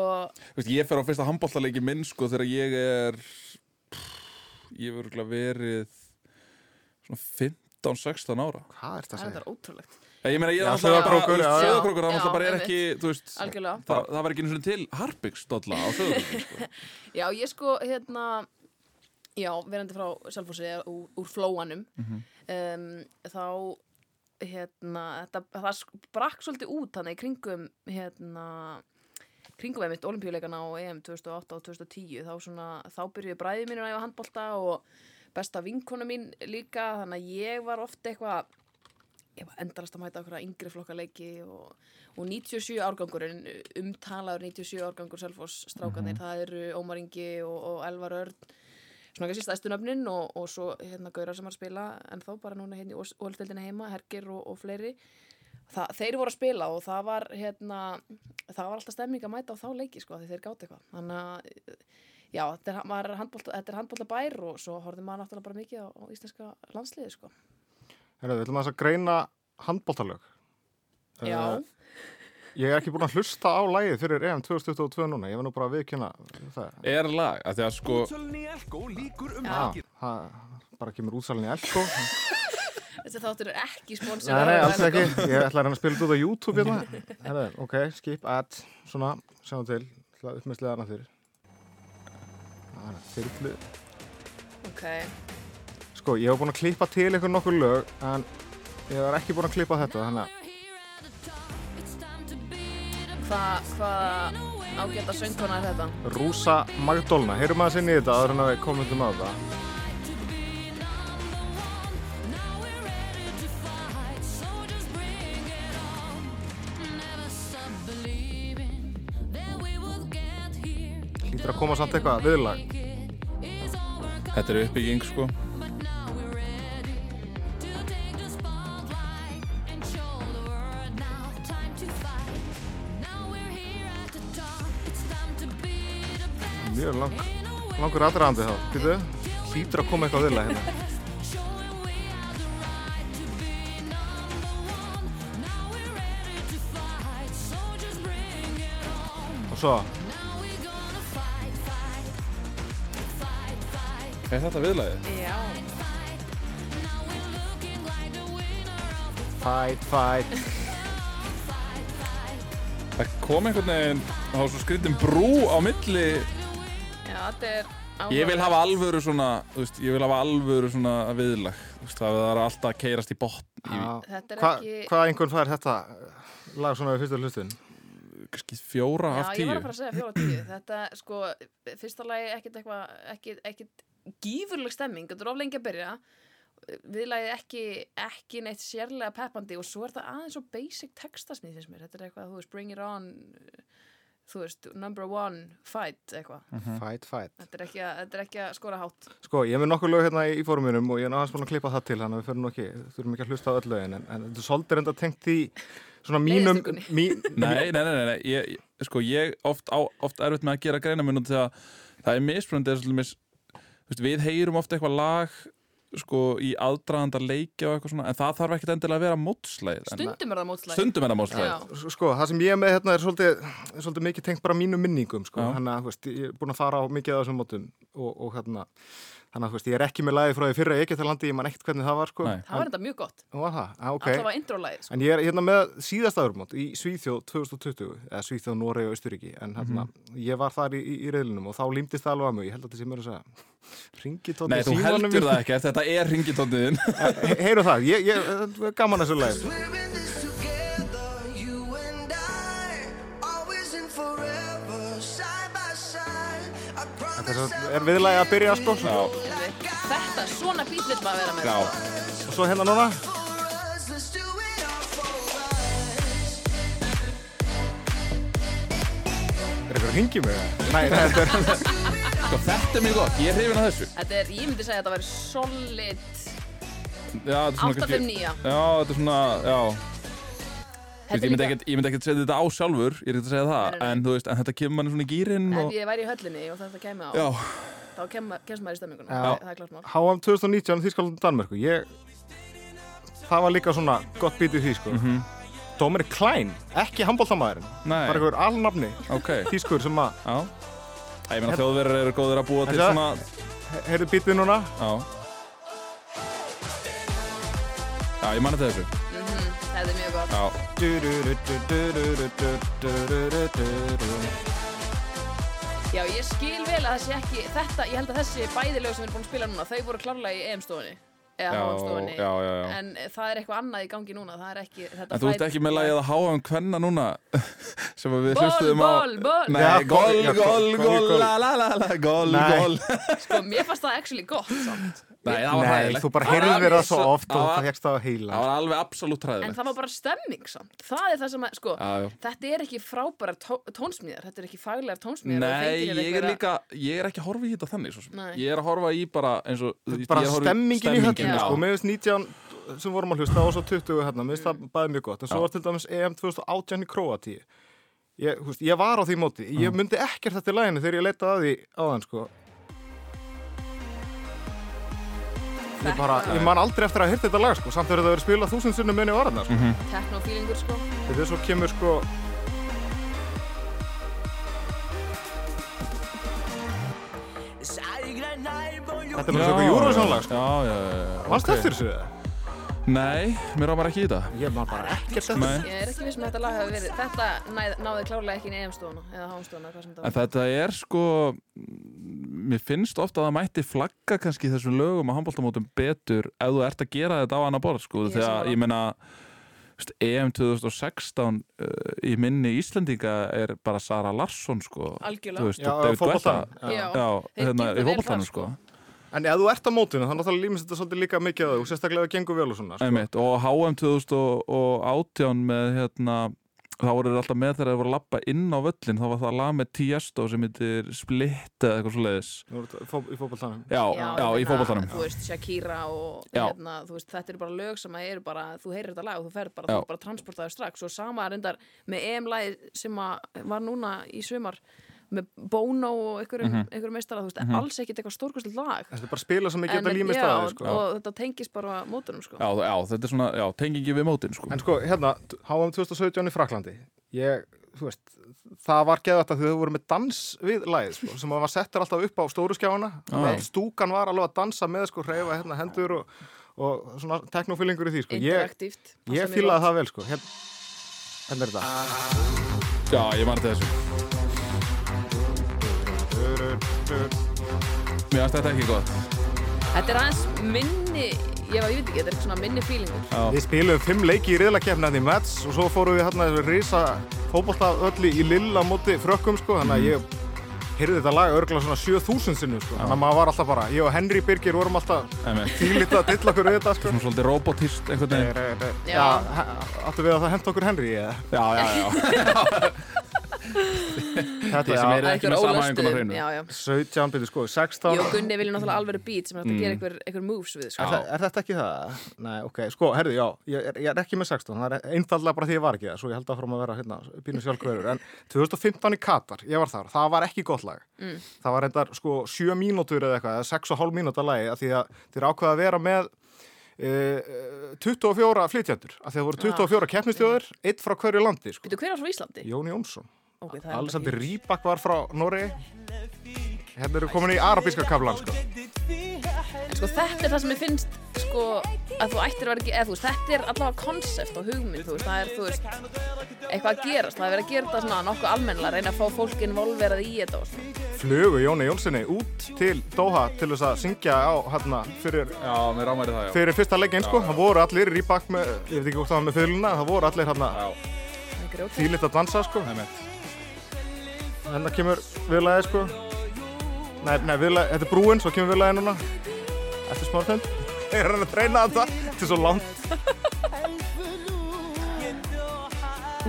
Þú veist, ég fer á fyrsta handbóltaleiki minn sko þegar ég er ég hef örugglega verið svona 15-16 ára Hvað er þetta það að er segja? þetta ótrúlegt Ég meina, ég Já, er Sauðárkrókur, já, já. Sauðárkrókur, það Já, náttúrulega bara er einmitt. ekki, þú veist algjörlega það, það var ekki einu svona til Harpiks-dolla á Sauðárkrókur sko. Já, ég sko, hérna, já, verandi frá Selfossi eða úr, úr flóanum, um, þá, hérna, þetta, það sk- brakk svolítið út þannig í kringum, hérna, kringum einmitt olimpíuleikana á EM 2008 og 2010, þá svona, þá byrjuði bræði mínir að æfa handbolta og besta vinkona mín líka, þannig að ég var ofta eitthvað, ég var endalast að mæta okkur að yngri flokka leiki og, og 97 árgangurinn, umtalaður 97 árgangur Selfoss strákanir, það eru Ómar Ingi og, og Elvar Örn svona kannski stæstu nöfnin og, og svo hérna Gaurar sem að spila en þá bara núna hérna í ólsteldina heima, Hergir og, og fleiri Þa, þeir voru að spila og það var hérna, það var alltaf stemming að mæta á þá leiki sko, því þeir gátt eitthvað þannig að já, þetta er, handbolta bær og svo horfði maður náttúrulega bara mikið á, á íslenska landsliði sko. Herra, við ætlum að þess að greina handbóltalög. Já, Ég er ekki búin að hlusta á lægið fyrir EM 2022 núna, ég var nú bara að viðkynna það. Er lag, af því að sko Útsölunni í Elko líkur um. Það bara kemur útsalinn í Elko. þessi þáttur er ekki sponsor Nei, nei, alls ekki. Ég ætla að að spila þetta út á YouTube hérna. Ok, skip, add, svona, sjáum til. ætla upp með sleðarna fyrir. Það er þyrlu. Ok, Sko, ég hef búin að klippa til ykkur nokkur lög, en ég var ekki búin að klippa þetta, þannig að hvað hva ágæta söngkona er þetta? Rúsa Magdólna, heyrum aðeins inn í þetta áður en að við komum til með það. Hlýtur að koma samt eitthvað viðlag. Þetta er uppbygging sko Mjög lang, langur aðræðandi þá. Býtu, hlýtur að koma eitthvað viðlag hérna. Og svo, Er þetta viðlagið? Já, fight, fight. Það kom einhvern veginn var svo skritin brú á milli. Já, þetta er Ég vil hafa alvöru svona þú veist, Ég vil hafa alvöru svona viðlag. Þú veist, Það er alltaf að keirast í botn í Þetta er Hva, ekki- Hvað einhvern fær þetta lag svona við fyrstu hlustun? kannski fjóra Já, af ég tíu var að fara að segja fjóra tíu. Þetta, sko, fyrsta lagi ekkit eitthvað ekkit, ekkit gífurleg stemming Þetta er of lengi að byrja. Viðlagið ekki, ekki neitt sérlega peppandi og svo er það aðeins svo basic textasnið finnst mér. Þetta er eitthvað, þú veist, bring it on þú veist, number one fight eitthvað. Fight, fight. þetta, er ekki að- þetta er ekki að skora hátt. Sko, ég hef með nokkur lög hérna í, fórumunum og ég er náttúrulega búin að klippa það til þannig að við fyrir nú ekki, þurfum ekki að hlusta á öll lögin en, en þetta er svolítið reynda tengt í svona mínum, mín, Nei, nei, nei, nei, nei. Ég, sko, ég oft, á, oft erfitt með að gera greina minn að það er mismunandi veist, við heyrum ofta eitthvað lag sko í aðdraðanda leikja og eitthvað svona en það þarf ekkert endilega að vera mótsleið Stundum er það mótslæg stundum er það mótsleið Já. Sko, það sem ég er með hérna er svolítið, er svolítið mikið tengt bara mínum minningum, sko. Ég er búin að fara á mikið af þessum mótum og, og hérna, þannig að, þú veist, ég er ekki með lagi frá því fyrra Egyptalandi, ég man ekkert hvernig það var, sko. Nei. Það var þetta mjög gott Nú var það, ah, ok. Alltaf var intro-læð sko. En ég er hérna með síðasta örmót í Svíþjóð 2020, eða Svíþjóð, Noregi og Austuríki, en hérna, ég var þar í, í, í reyðlunum og þá límdist það alveg að mig, ég held að þetta sé mér að segja, ringitótt Nei, þú heldur það ekki, þetta er ringitónniðin Heyru það, ég, ég, gaman þessu lagi. Promise Þetta er viðlagi að byrja, sko. Já, Þetta, svona bít vil maður vera með. Já, Og svo hérna núna, er eitthvað að ringi mig? Nei, þetta er, sko þetta er mjög gott, ég er hrifin að þessu. Þetta er, ég myndi segja að þetta væri solid Já, þetta er svona 859 Já, þetta er svona, já ég myndi ekkert, ég myndi ekkert setja þetta á sjálfur, ég er ekkert að segja það, Nei, nei, nei. en þú veist, en þetta kemur manni svona í gýrin Ef og... ég væri í höllinni og þetta kemur á Já, þá kem, kemst maður í stemminguna. Já. það, það er klart mál. HM 2019 Þískaland Danmörku. Ég, það var líka svona gott bítið því sko. Mm Dómari Klein, ekki handbóltamæðurinn nei, bara einhver alnafni ok, þýskur sem að Ég meina þjóðverðar eru góðir að búa til svona, heyrðu bítið núna. Já. Já, ég manna þetta þessu, Þetta er mjög gott. Já. Já, ég skil vel að það sé ekki þetta, ég held að þessi bæði lög sem við erum búin að spila núna þau voru klárlega í EM-stofunni eða HM-stofunni já, já, já. en það er eitthvað annað í gangi núna það er ekki þetta En þú ert ekki með lagið að háa um hvenna núna sem við Ból, hlustuðum á. ból, ból Nei, Já, gól, gól, gól, la la la la, gól, Nei. gól Sko, mér fannst það actually gott samt Nei, það var Nei, hræðilegt. þú bara heyrðir alveg það svo oft og það var- það að heila. Það var alveg absolutt En hræðilegt það var bara stemming samt. Það er það sem að, sko Já, já. Þetta er ekki frábærar tó tónsmíðar Þetta er ekki faglegar tónsmíðar. Og Nei, ég er einhverja- líka, ég er ekki að horfa í þetta þannig svo sem. Nei. Ég er að horfa í bara eins og bara ég er að horfa stemmingin í stemmingin, höllinu sko, með þess 19 sem vorum að hlusta og svo 20 hérna, með þess það bæði mjög gott. En svo var til dæmis EM 2018 í Króatíu. Ég, veist, ég var á því móti. Ég myndi ekkert þetta í læginu þegar ég leitaði að því áðan sko ég bara, ég man aldrei eftir að hafa hýrt þetta lag sko, samt hefur þetta verið spilað þúsund sinnum minni var þarna sko. Mhm. Techno-feelingur, sko þetta er svo kemur sko þetta er Já, náttúrulega eitthvað Eurovision lag sko. Já, já, já, já. Vannst ok. eftir þessu? Nei, mér var bara ekki í þetta. Ég man bara ekkert Nei. Ég er ekki viss með þetta lag hafi verið Þetta næð, náði klárlega ekki inn í EM-stofuna eða HM-stofuna, hvað sem þetta En þetta er sko, mér finnst ofta að það mætti flagga kannski þessum lögum á handbóltamótum betur ef þú ert að gera þetta á annar borð sko. Ég er Þegar ég meina, EM 2016 uh, í minni Íslendinga er bara Sara Larsson sko. Algjörlega. Þú veist, Já, David Guetta. Já. Hérna í fótboltanum þar, sko. En ef þú ert á mótinu, þannig að það límist þetta svolítið líka mikið að þú, sérstaklega ef það gengur vel og svona. Sko. Einmitt, og HM 2018 með hérna þá voru þeir alltaf með þegar þeir voru að lappa inn á völlin þá var það lag með Tiesto sem heitir Split eða eitthvað svo leiðis Nú ertu fó- Í fótballtanum. Já, já, ég í meina, fótboltanum Þú veist, Shakira og Já. hérna, þú veist, þetta eru bara lög sem að eru bara, þú heyrir þetta lag og þú ferð bara, Já. þú er bara transportaður strax og sama reyndar með EM-lagi sem að var núna í sumar með Bono og einhverjum, Mhm. einhverjum meistara, þú veist, alls ekkit eitthvað stórkostlega lag Þetta er bara spila sem ekki þetta límist að þið, sko. og þetta tengist bara mótunum, sko Já, já, þetta er svona, já, tengingi við mótin sko. En sko, hérna, HM 2017 í Fraklandi, ég, þú veist, það var geðvægt að þau voru með dans við lagið, sko, sem var settur alltaf upp á stóru skjána. Já. Stúkan var alveg að dansa með, sko, hreyfa hérna hendur og, og svona teknofílingur í því, sko. Ég, interaktíft ég fílaði það vel, sko. Hérna, hérna er þetta. Já, ég þetta þessu Mér finnst þetta ekki gott. Þetta er aðeins minni, ég, ég veit ekki, þetta er svona minni feelingur. Já, Við spilum fimm leiki í riðlakefni hérna í Mets og svo fórum við hérna þessu risa fótbolltaölli í lilla móti frökkum sko þannig að ég heyrði þetta lag örgulega svona 7000 sinnum sko. Þannig að maður var alltaf bara, ég og Henry Birgir vorum alltaf tílítið að dilla okkur við þetta sko. Svona svolítið robotist einhvern veginn. Já. Já, he- áttu við að það henda okkur Henry eða? Já, já, já Þetta, Það sem er ekki með sama einhvern á hreinu. Já, já 17 byrju sko, 16 Ég og Gunni vilja náttúrulega alveg beat sem er hægt að gera einhver, einhver moves við sko. Er, er þetta ekki það? Nei, ok, sko, herðu, já, ég er, ég er ekki með 16, það er einfallega bara því ég var ekki það, svo ég held að fórum að vera hérna, pínu sjálfkverður, en 2015 í Katar, ég var þar, það var ekki gott lag. Mm. Það var reyndar, sko, 7 mínútur eða eitthvað, eða 6,5 mínúta lagi, að því að þeir ákveða að vera með e, 24 flytjandur, að því að það voru 24 keppnistjóður, eitt frá hverju landi, sko. Veitu, hver frá Íslandi? Jón Jónsson, Ok, það Alexander bara fínt. Rýbak var frá Noregi, hérna eru komin í arabíska kaflan, sko. En sko þetta er það sem ég finnst sko að þú ættir að vera ekki eða þú veist, þetta er allavega konsept og hugmynd þú veist, það er þú veist eitthvað að gerast, það er verið að gera þetta svona nokkuð almennilega, reyna að fá fólk involverað í þetta og svona. Flugu Jóni Jónssoni út til Doha til þess að syngja á, hérna, fyrir Já, það, já. fyrir fyrsta leikinn sko, það voru allir í bak með, ég veit ekki hvort það var með fylguna, það voru allir hérna þýlitt að dansa sko, er það kemur viðlagið sko, nei, nei, viðlagið, þetta er brúin, svo kemur viðlagið núna, eftir smástund, ég er hann að treyna þetta, þetta er svo langt,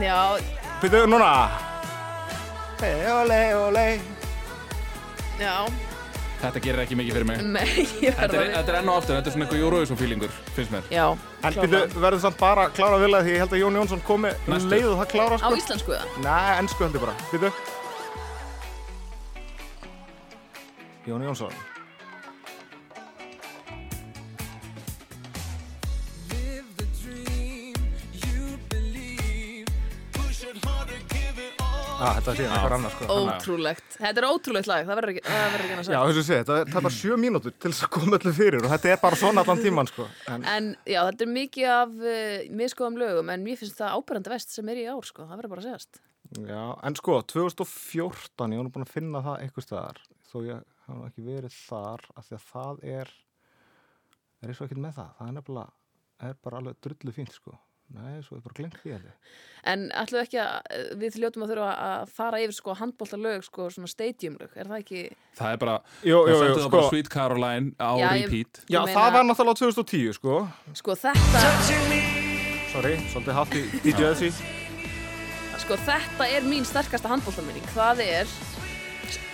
Já, byrjuðu núna, hey, ole, ole, já, Þetta gerir ekki mikið fyrir mig. nei, ég Þetta verða er, þetta er enn og aftur, þetta er svona eitthvað Eurovision feelingur, finnst mér. Já, en byrjuðu, verður samt bara að klára viðlagið því ég held að Jón Jónsson komi Næstu. leiðu það klára Á sko, íslensku það? nei, ennsku held ég bara, byrjuðu, Jón Jónsson. Ah, þetta sé eitthvað annars sko. Ótrúlegt. Þetta er ótrúlegt lag, það verður ekki, það verður ekki annað Já, sagt. þess að segja, þetta er- það er bara sjö mínútur til þess að koma öllu fyrir og þetta er bara svona allan tíman sko. En En já, þetta er mikið af uh, miskoðum lögum, en mér finnst það ábærandi vest sem er í ár, sko, það verður bara að segjast. Já, en sko, 2014, ég var nú búin að finna það eitthvað staðar, þó ég hafa nú ekki verið þar, af því að það er, er ég svo ekkert með það, það er nefnilega, er bara alveg drullu fínt, sko. Nei, svo er bara glengt því að þið. En ætlum við ekki að, við hljótum að þurfa að fara yfir, sko, handbólta lög, sko, svona stadiumlög, er það ekki, Það er bara, Jú, jú, það jú, það sko, bara Sweet Caroline á Já, ég- repeat. já, ég meina- það var náttúrulega 2010, sko. sko, þetta, Sorry, svolítið hátt í DJ Öðsí. sko, þetta er mín sterkasta handbóltaminning, það er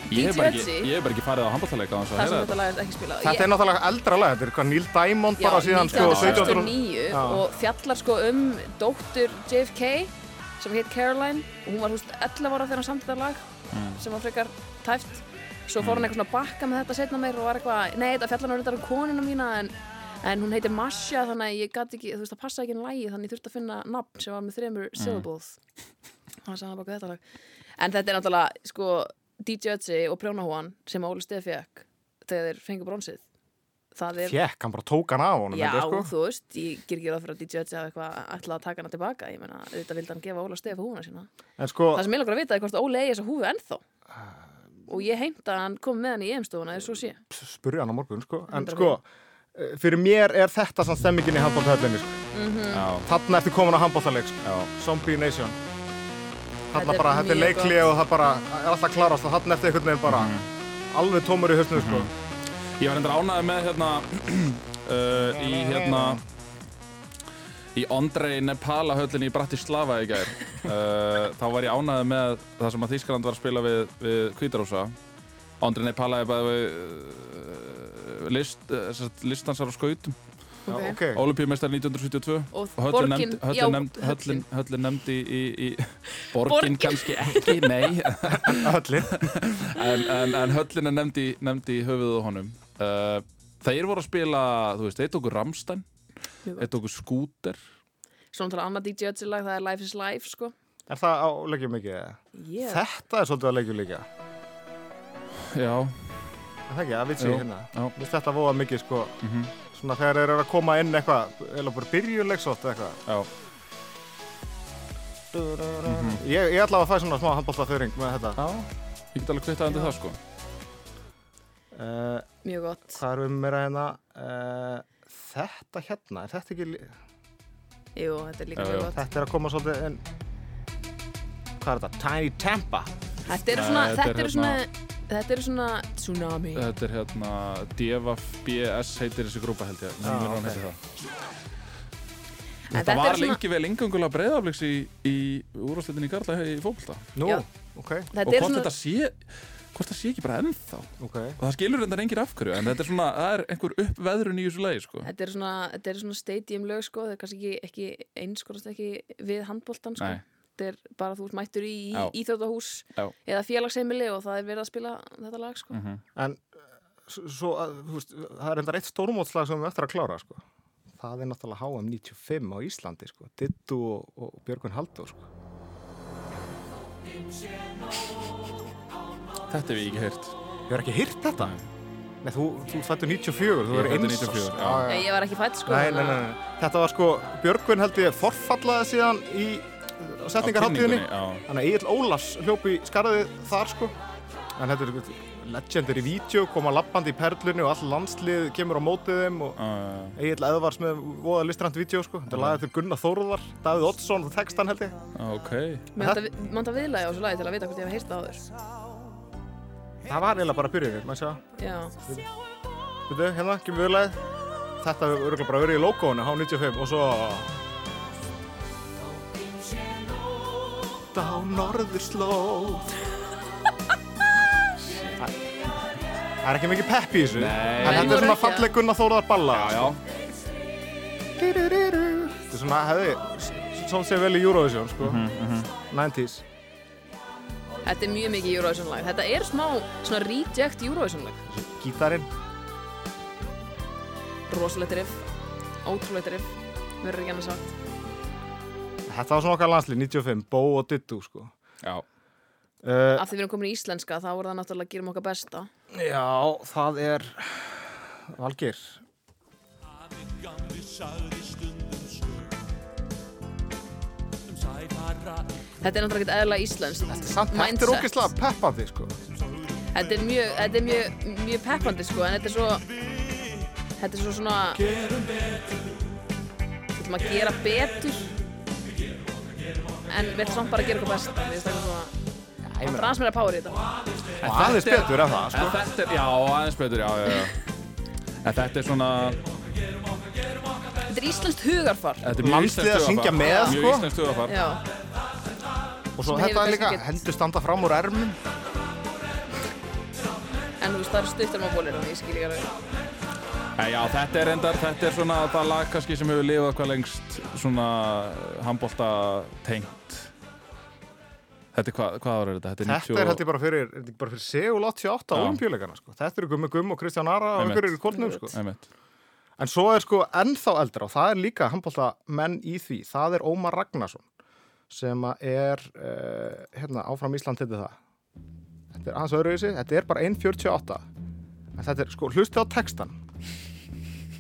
Ég hef bara ekki, Ötzi. ég hef bara ekki farið á handbóltalega að það sem þetta lag er ekki spilað. Þetta er náttúrulega eldra lag, þetta er hvað Neil Diamond Já, bara síðan, sko, 1700. 1969 Já. og fjallar sko um dóttur JFK sem heit Caroline og hún var húst 11 ára þegar hann samtið það lag sem var frekar tæft svo fór hann eitthvað svona að bakka með þetta setna meir og var eitthvað, nei þetta fjallar hann um konuna mína en, en hún heitir Masha þannig að ég gæti ekki, þú veist það passaði ekki inn lægi þannig ég þurfti að finna nafn sem var með þremur syllables þannig að hann baka þetta lag en þetta er náttúrulega sko DJ Ötzi og Prjónahúan sem Óli Steff fekk þegar þeir fengu bronsið. Það er Fjekk, hann bara tók hann af honum, Já, sko. þú veist, ég ger ekki ráð fyrir að DJ Ötzi hafa eitthvað ætlað að taka hana tilbaka. Ég meina, auðvitað vildi hann gefa Óla Stefa húfuna sína. En sko, Það sem ég langar að vita er hvort Óli eigi þessa húfu ennþá. Og ég heimta að hann kom með hann í EM-stofuna eða svo sé. Spurja hann á morgun, sko. En 100%. sko, eh, fyrir mér er þetta samt stemmingin í handbóltahöllinni, sko. Já, Þarna ertu komin á handbóltaleik, Þarna bara, þetta er mjög leikli og það bara er alltaf klarast og þarna ertu einhvern veginn bara alveg tómur í höstnu, sko. Ég var endur ánægði með hérna uh, í hérna í Ondrej Nepala höllinni í Bratislava í gær. Uh, þá var ég ánægði með það sem að Þískland var að spila við, við Kvítarósa Ondrej Nepala er bara við uh, list, uh, listansar á skautum Já, Ok. ok. Olimpíumestar 1972 og höllin borgin, nefnd, já, höllin nefnd, höllin, höllin nefnd í, í, í borgin, Borgin. kannski ekki, nei Höllin. en, en, en höllin er nefnd í, nefnd í höfuðu honum uh, þeir voru að spila, þú veist, þeir tóku Ramstein þeir tóku Scooter Svona til annað DJ Ötzi lag, það er Life is Life sko Er það á leikjum mikið? yeah. Þetta er svolítið á leikjum líka. já, Er Það ekki, það veit sér Jú, hérna. þetta voða mikið, sko, mhm, svona þegar þeir eru að koma inn eitthvað, eða bara byrjuleiksótt eitthvað. já Ég, ég ætla að fæ svona smá handbóltaföring með þetta. já, ég get alveg kvittað undir það sko Uh, Mjög gott hvað erum við meira hérna? Uh, þetta hérna, er þetta ekki... Jú, þetta er líka Já, mjög gott Þetta er að koma svolítið inn... Hvað er þetta? Tiny Tampa. Þetta eru Nei, svona, þetta er þetta eru hérna- svona Þetta eru svona tsunami. Þetta er hérna DFF BS heitir þessi grúpa held ég. Já, Nýmur hann ok. heitir það. Var er svona- lengi vel ingangulega breyðafleiks í, í úrvarsleitinni í Karla í fótbolta. Nú, Já. ok, Þetta og er hvort svona, þetta sé hvort það sé ekki bara ennþá. Ok. Og það skilur reyndar engir af hverju en þetta er svona, það er einhver uppveðrun í þessu lagi sko. þetta er svona, þetta er svona stadium lög sko, það er kannski ekki, ekki einskorast ekki við handbóltan sko. Þetta er bara þú ert mættur í, íþjóðahús eða félagsheimili og það er verið að spila þetta lag sko. Mhm. En s- svo, að, þú veist, það er enda eitt stórmótslag sem við eftir að klára, sko. Það er náttúrulega HM 95 á Íslandi, sko. Dittu og, og Björgun Halldór, sko. Þetta hef ég ekki heyrt Ég har ekki hýrt þetta. Nei, þú, þú fættu 94, þú er fæddur eins 94, já. Nei, ég var ekki fætt sko Nei, nei, nei, nei. Þetta var sko, Björgun held ég forfallaði síðan í setningarháttíðinni. Þannig að Egil Ólafs hljóp í skarðið þar, sko. En þetta er legendir í vídeo, koma lappandi í perlunni og all landslið kemur á mótið þeim og Uh, Egil Eðvars með voða listrænt vídeo sko. Þetta er lagið til Gunnar Þórðar, Davíð Oddsson og textan held ég. ok Mér vantar vi- vantar viðlagi á þessu lagi til að vita hvort ég hef heyrt það áður Það var eiginlega bara byrjunin, maður sjá. Já, Veitu, hérna, kemur viðlagið. Þetta örugglega bara verið í logoinu, H95 og svo... Á norðurslóð. Það er ekki mikið pepp í þessu. Nei. En þetta er svona falleg Gunnar Þórðar balla. Já, já, Þetta er svona, hefði Svona sé vel í Eurovision, sko. 90s þetta er mjög mikið Eurovision lag. Þetta er smá svona reject Eurovision lag. Gítarinn. Rosalegt riff, ótrúlegt riff. Verður ekki annað sagt Þetta var svona okkar landslið, 95, Bó og Dittu, sko. Já. uh, Af því við erum komin í íslenska þá voru það náttúrulega að gera um okkar besta. Já, það er Valgir Þetta er náttúrulega ekkert eðla íslenskt. Samt þetta er ógeðslega peppandi, sko. Þetta er mjög, þetta er mjög, mjög peppandi sko en þetta er svo Þetta er svo svona Við ætlum að gera betur En við ætlum samt bara að gera eitthvað best Við ætlum svona Það er aðeins meira power í þetta. Og aðeins Þetta er- betur en það, sko. Þetta er, já, aðeins betur, já, já, já. En þetta er svona Þetta er íslenskt hugarfar. Þetta er mjög Landslið íslenskt að syngja með, Mjög sko. íslenskt hugafar Já, Og svo sem þetta hefur er líka kannski ekki- hendur standa fram úr ermum. En þú veist það eru stuttar með bólir Þannig ég skil ekki alveg já, þetta er endar, þetta er svona það lag kannski sem hefur lifað hvað lengst svona handbólta tengt Þetta er hvað, hvað ára er þetta? Þetta er Þetta er held ég bara fyrir, er bara fyrir Seúl 88 á olimpíuleikana, sko Þetta eru Gummi Gumm og Kristján Ara og einhverjir í kórnum, sko. En svo er sko ennþá eldra og það er líka handbólta menn í því. Það er Ómar Ragnarsson sem er uh, hérna áfram Ísland hittir það. Þetta er aðeins öðruvísi, þetta er bara 1.48. En þetta er sko, hlusti á textan.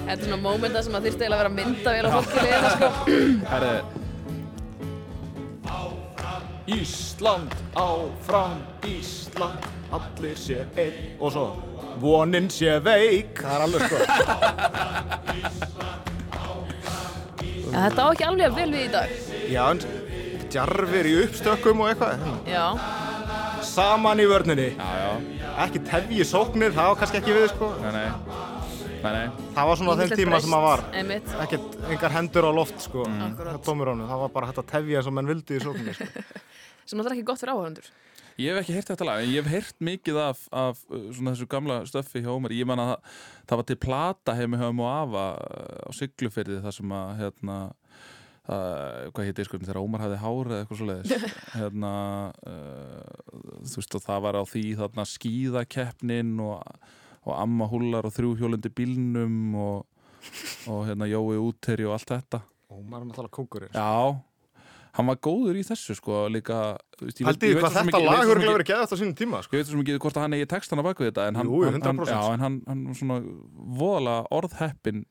Þetta er svona mómenta sem að þyrfti eiginlega að vera mynda vel á fólki liða sko Herri Ísland Áfram Ísland, allir sé einn og svo vonin sé veik. Það er alveg sko. ja, Þetta á ekki alveg vel við í dag Já, en djarfir í uppstökkum og eitthvað. Já, Saman í vörninni. Já, já, Ekki tefji sóknir, það var kannski ekki við sko. nei, nei Nei, nei Það var svona á þeim tíma sem að var. breyst, Einmitt Ekkert, engar hendur á loft sko. Akkúrat. Það tómur honum, það var bara hægt að tefja eins og menn vildi í sókninni sko. Sem náttúrulega ekki gott fyrir áhörundur Ég hef ekki heyrt þetta lag, en ég hef heyrt mikið af, af uh, svona þessu gamla stöffi hjá Ómar. Ég man að það, það var til plata heim með höfum og afa uh, á Siglufyrði þar sem að, hérna, uh, hvað hétt diskurinn þegar Ómar hafði hár eða eitthvað svo leiðis. hérna, uh, þú veist og það var á því þarna skíðakeppnin og, og amma húlar og þrjúhjólundi bílnum og, og hérna Jói úteri og allt þetta. Maður er náttúrulega kókurinn. Já, hann var góður í þessu sko líka. Haldið hvað þetta ekki- ég veit lag svo sem hefur verið geðast á sínum tíma sko. Ég veit svo mikið hvort að hann eigi textana bak við þetta en hann, Jú, hann, hann, 100%. já, en hann, hann var svona voðalega orðheppin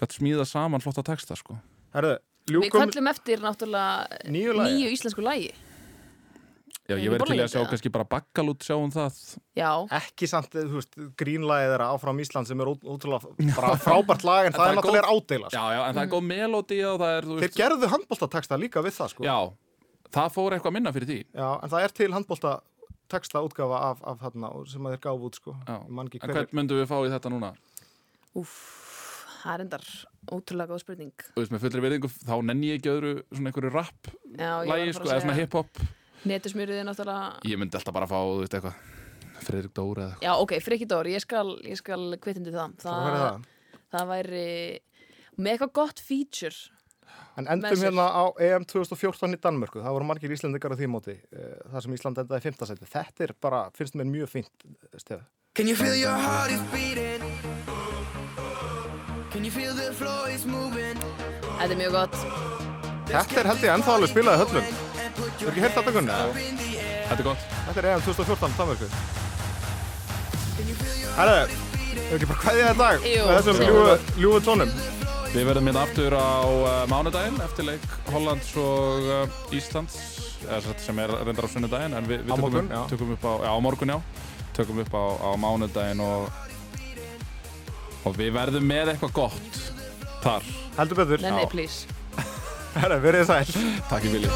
gætt smíða saman flotta texta sko. Herðu, Við ljúkum kallum eftir náttúrulega nýju nýju íslensku lægi Já, ég verði til að sjá kannski bara bakkalút sjá um það Já, Ekki samt, þú veist, grínlagið þeirra áfram Ísland sem er ótrúlega bara frábært lag en það það er er náttúrulega er ádeilas. Já, já, en það er góð melódi og það er, þú Þeir veist gerðu handbóltateksta líka við það, sko. Já, það fór eitthvað minna fyrir því Já, en það er til handbóltateksta útgafa af, af þarna sem að þeir gáfu út, sko. En hver hvern myndum við fá í þetta núna? úff, það er endar ótrúlega góð spurning Þú veist, með fullri verðingu, þá nenni ég ekki öðru svona einhverju rap að sko, eða að svona hip-hop Netusmjörðið er náttúrulega Ég myndi alltaf bara fá, þú veist, eitthvað Fredrik Dóra eða eitthvað Já, ok, Frikki Dór, ég skal, ég skal kvitindi það Það væri það. það væri með eitthvað gott feature En endum sér. hérna á EM 2014 í Danmörku, það voru margir Íslandingar á því móti, eh, þar sem Ísland endaði 5. seti. Þetta er bara, finnst mér mjög fínt, Stefi. Þetta er mjög gott Þetta er held ég ennþá alveg spilað í höllum. Þú er ekki heyrt þetta gunni? Þetta er gott Þetta er EM 2014 Danmörku. Herðu, hefur ekki bara kveðið þetta dag Jú, með þessum ljúfu, ljúfu tónum. Við verðum hérna aftur á uh, mánudaginn eftir leik Hollands og uh, Íslands eða sem sagt sem er reyndar á sunnudaginn en við, við Á tökum, morgun, upp, já. tökum upp á, já, á morgun já tökum upp á, á mánudaginn og og við verðum með eitthvað gott þar. Heldur betur. Nei, nei, please. Herra, verið sæl. Takk í vilja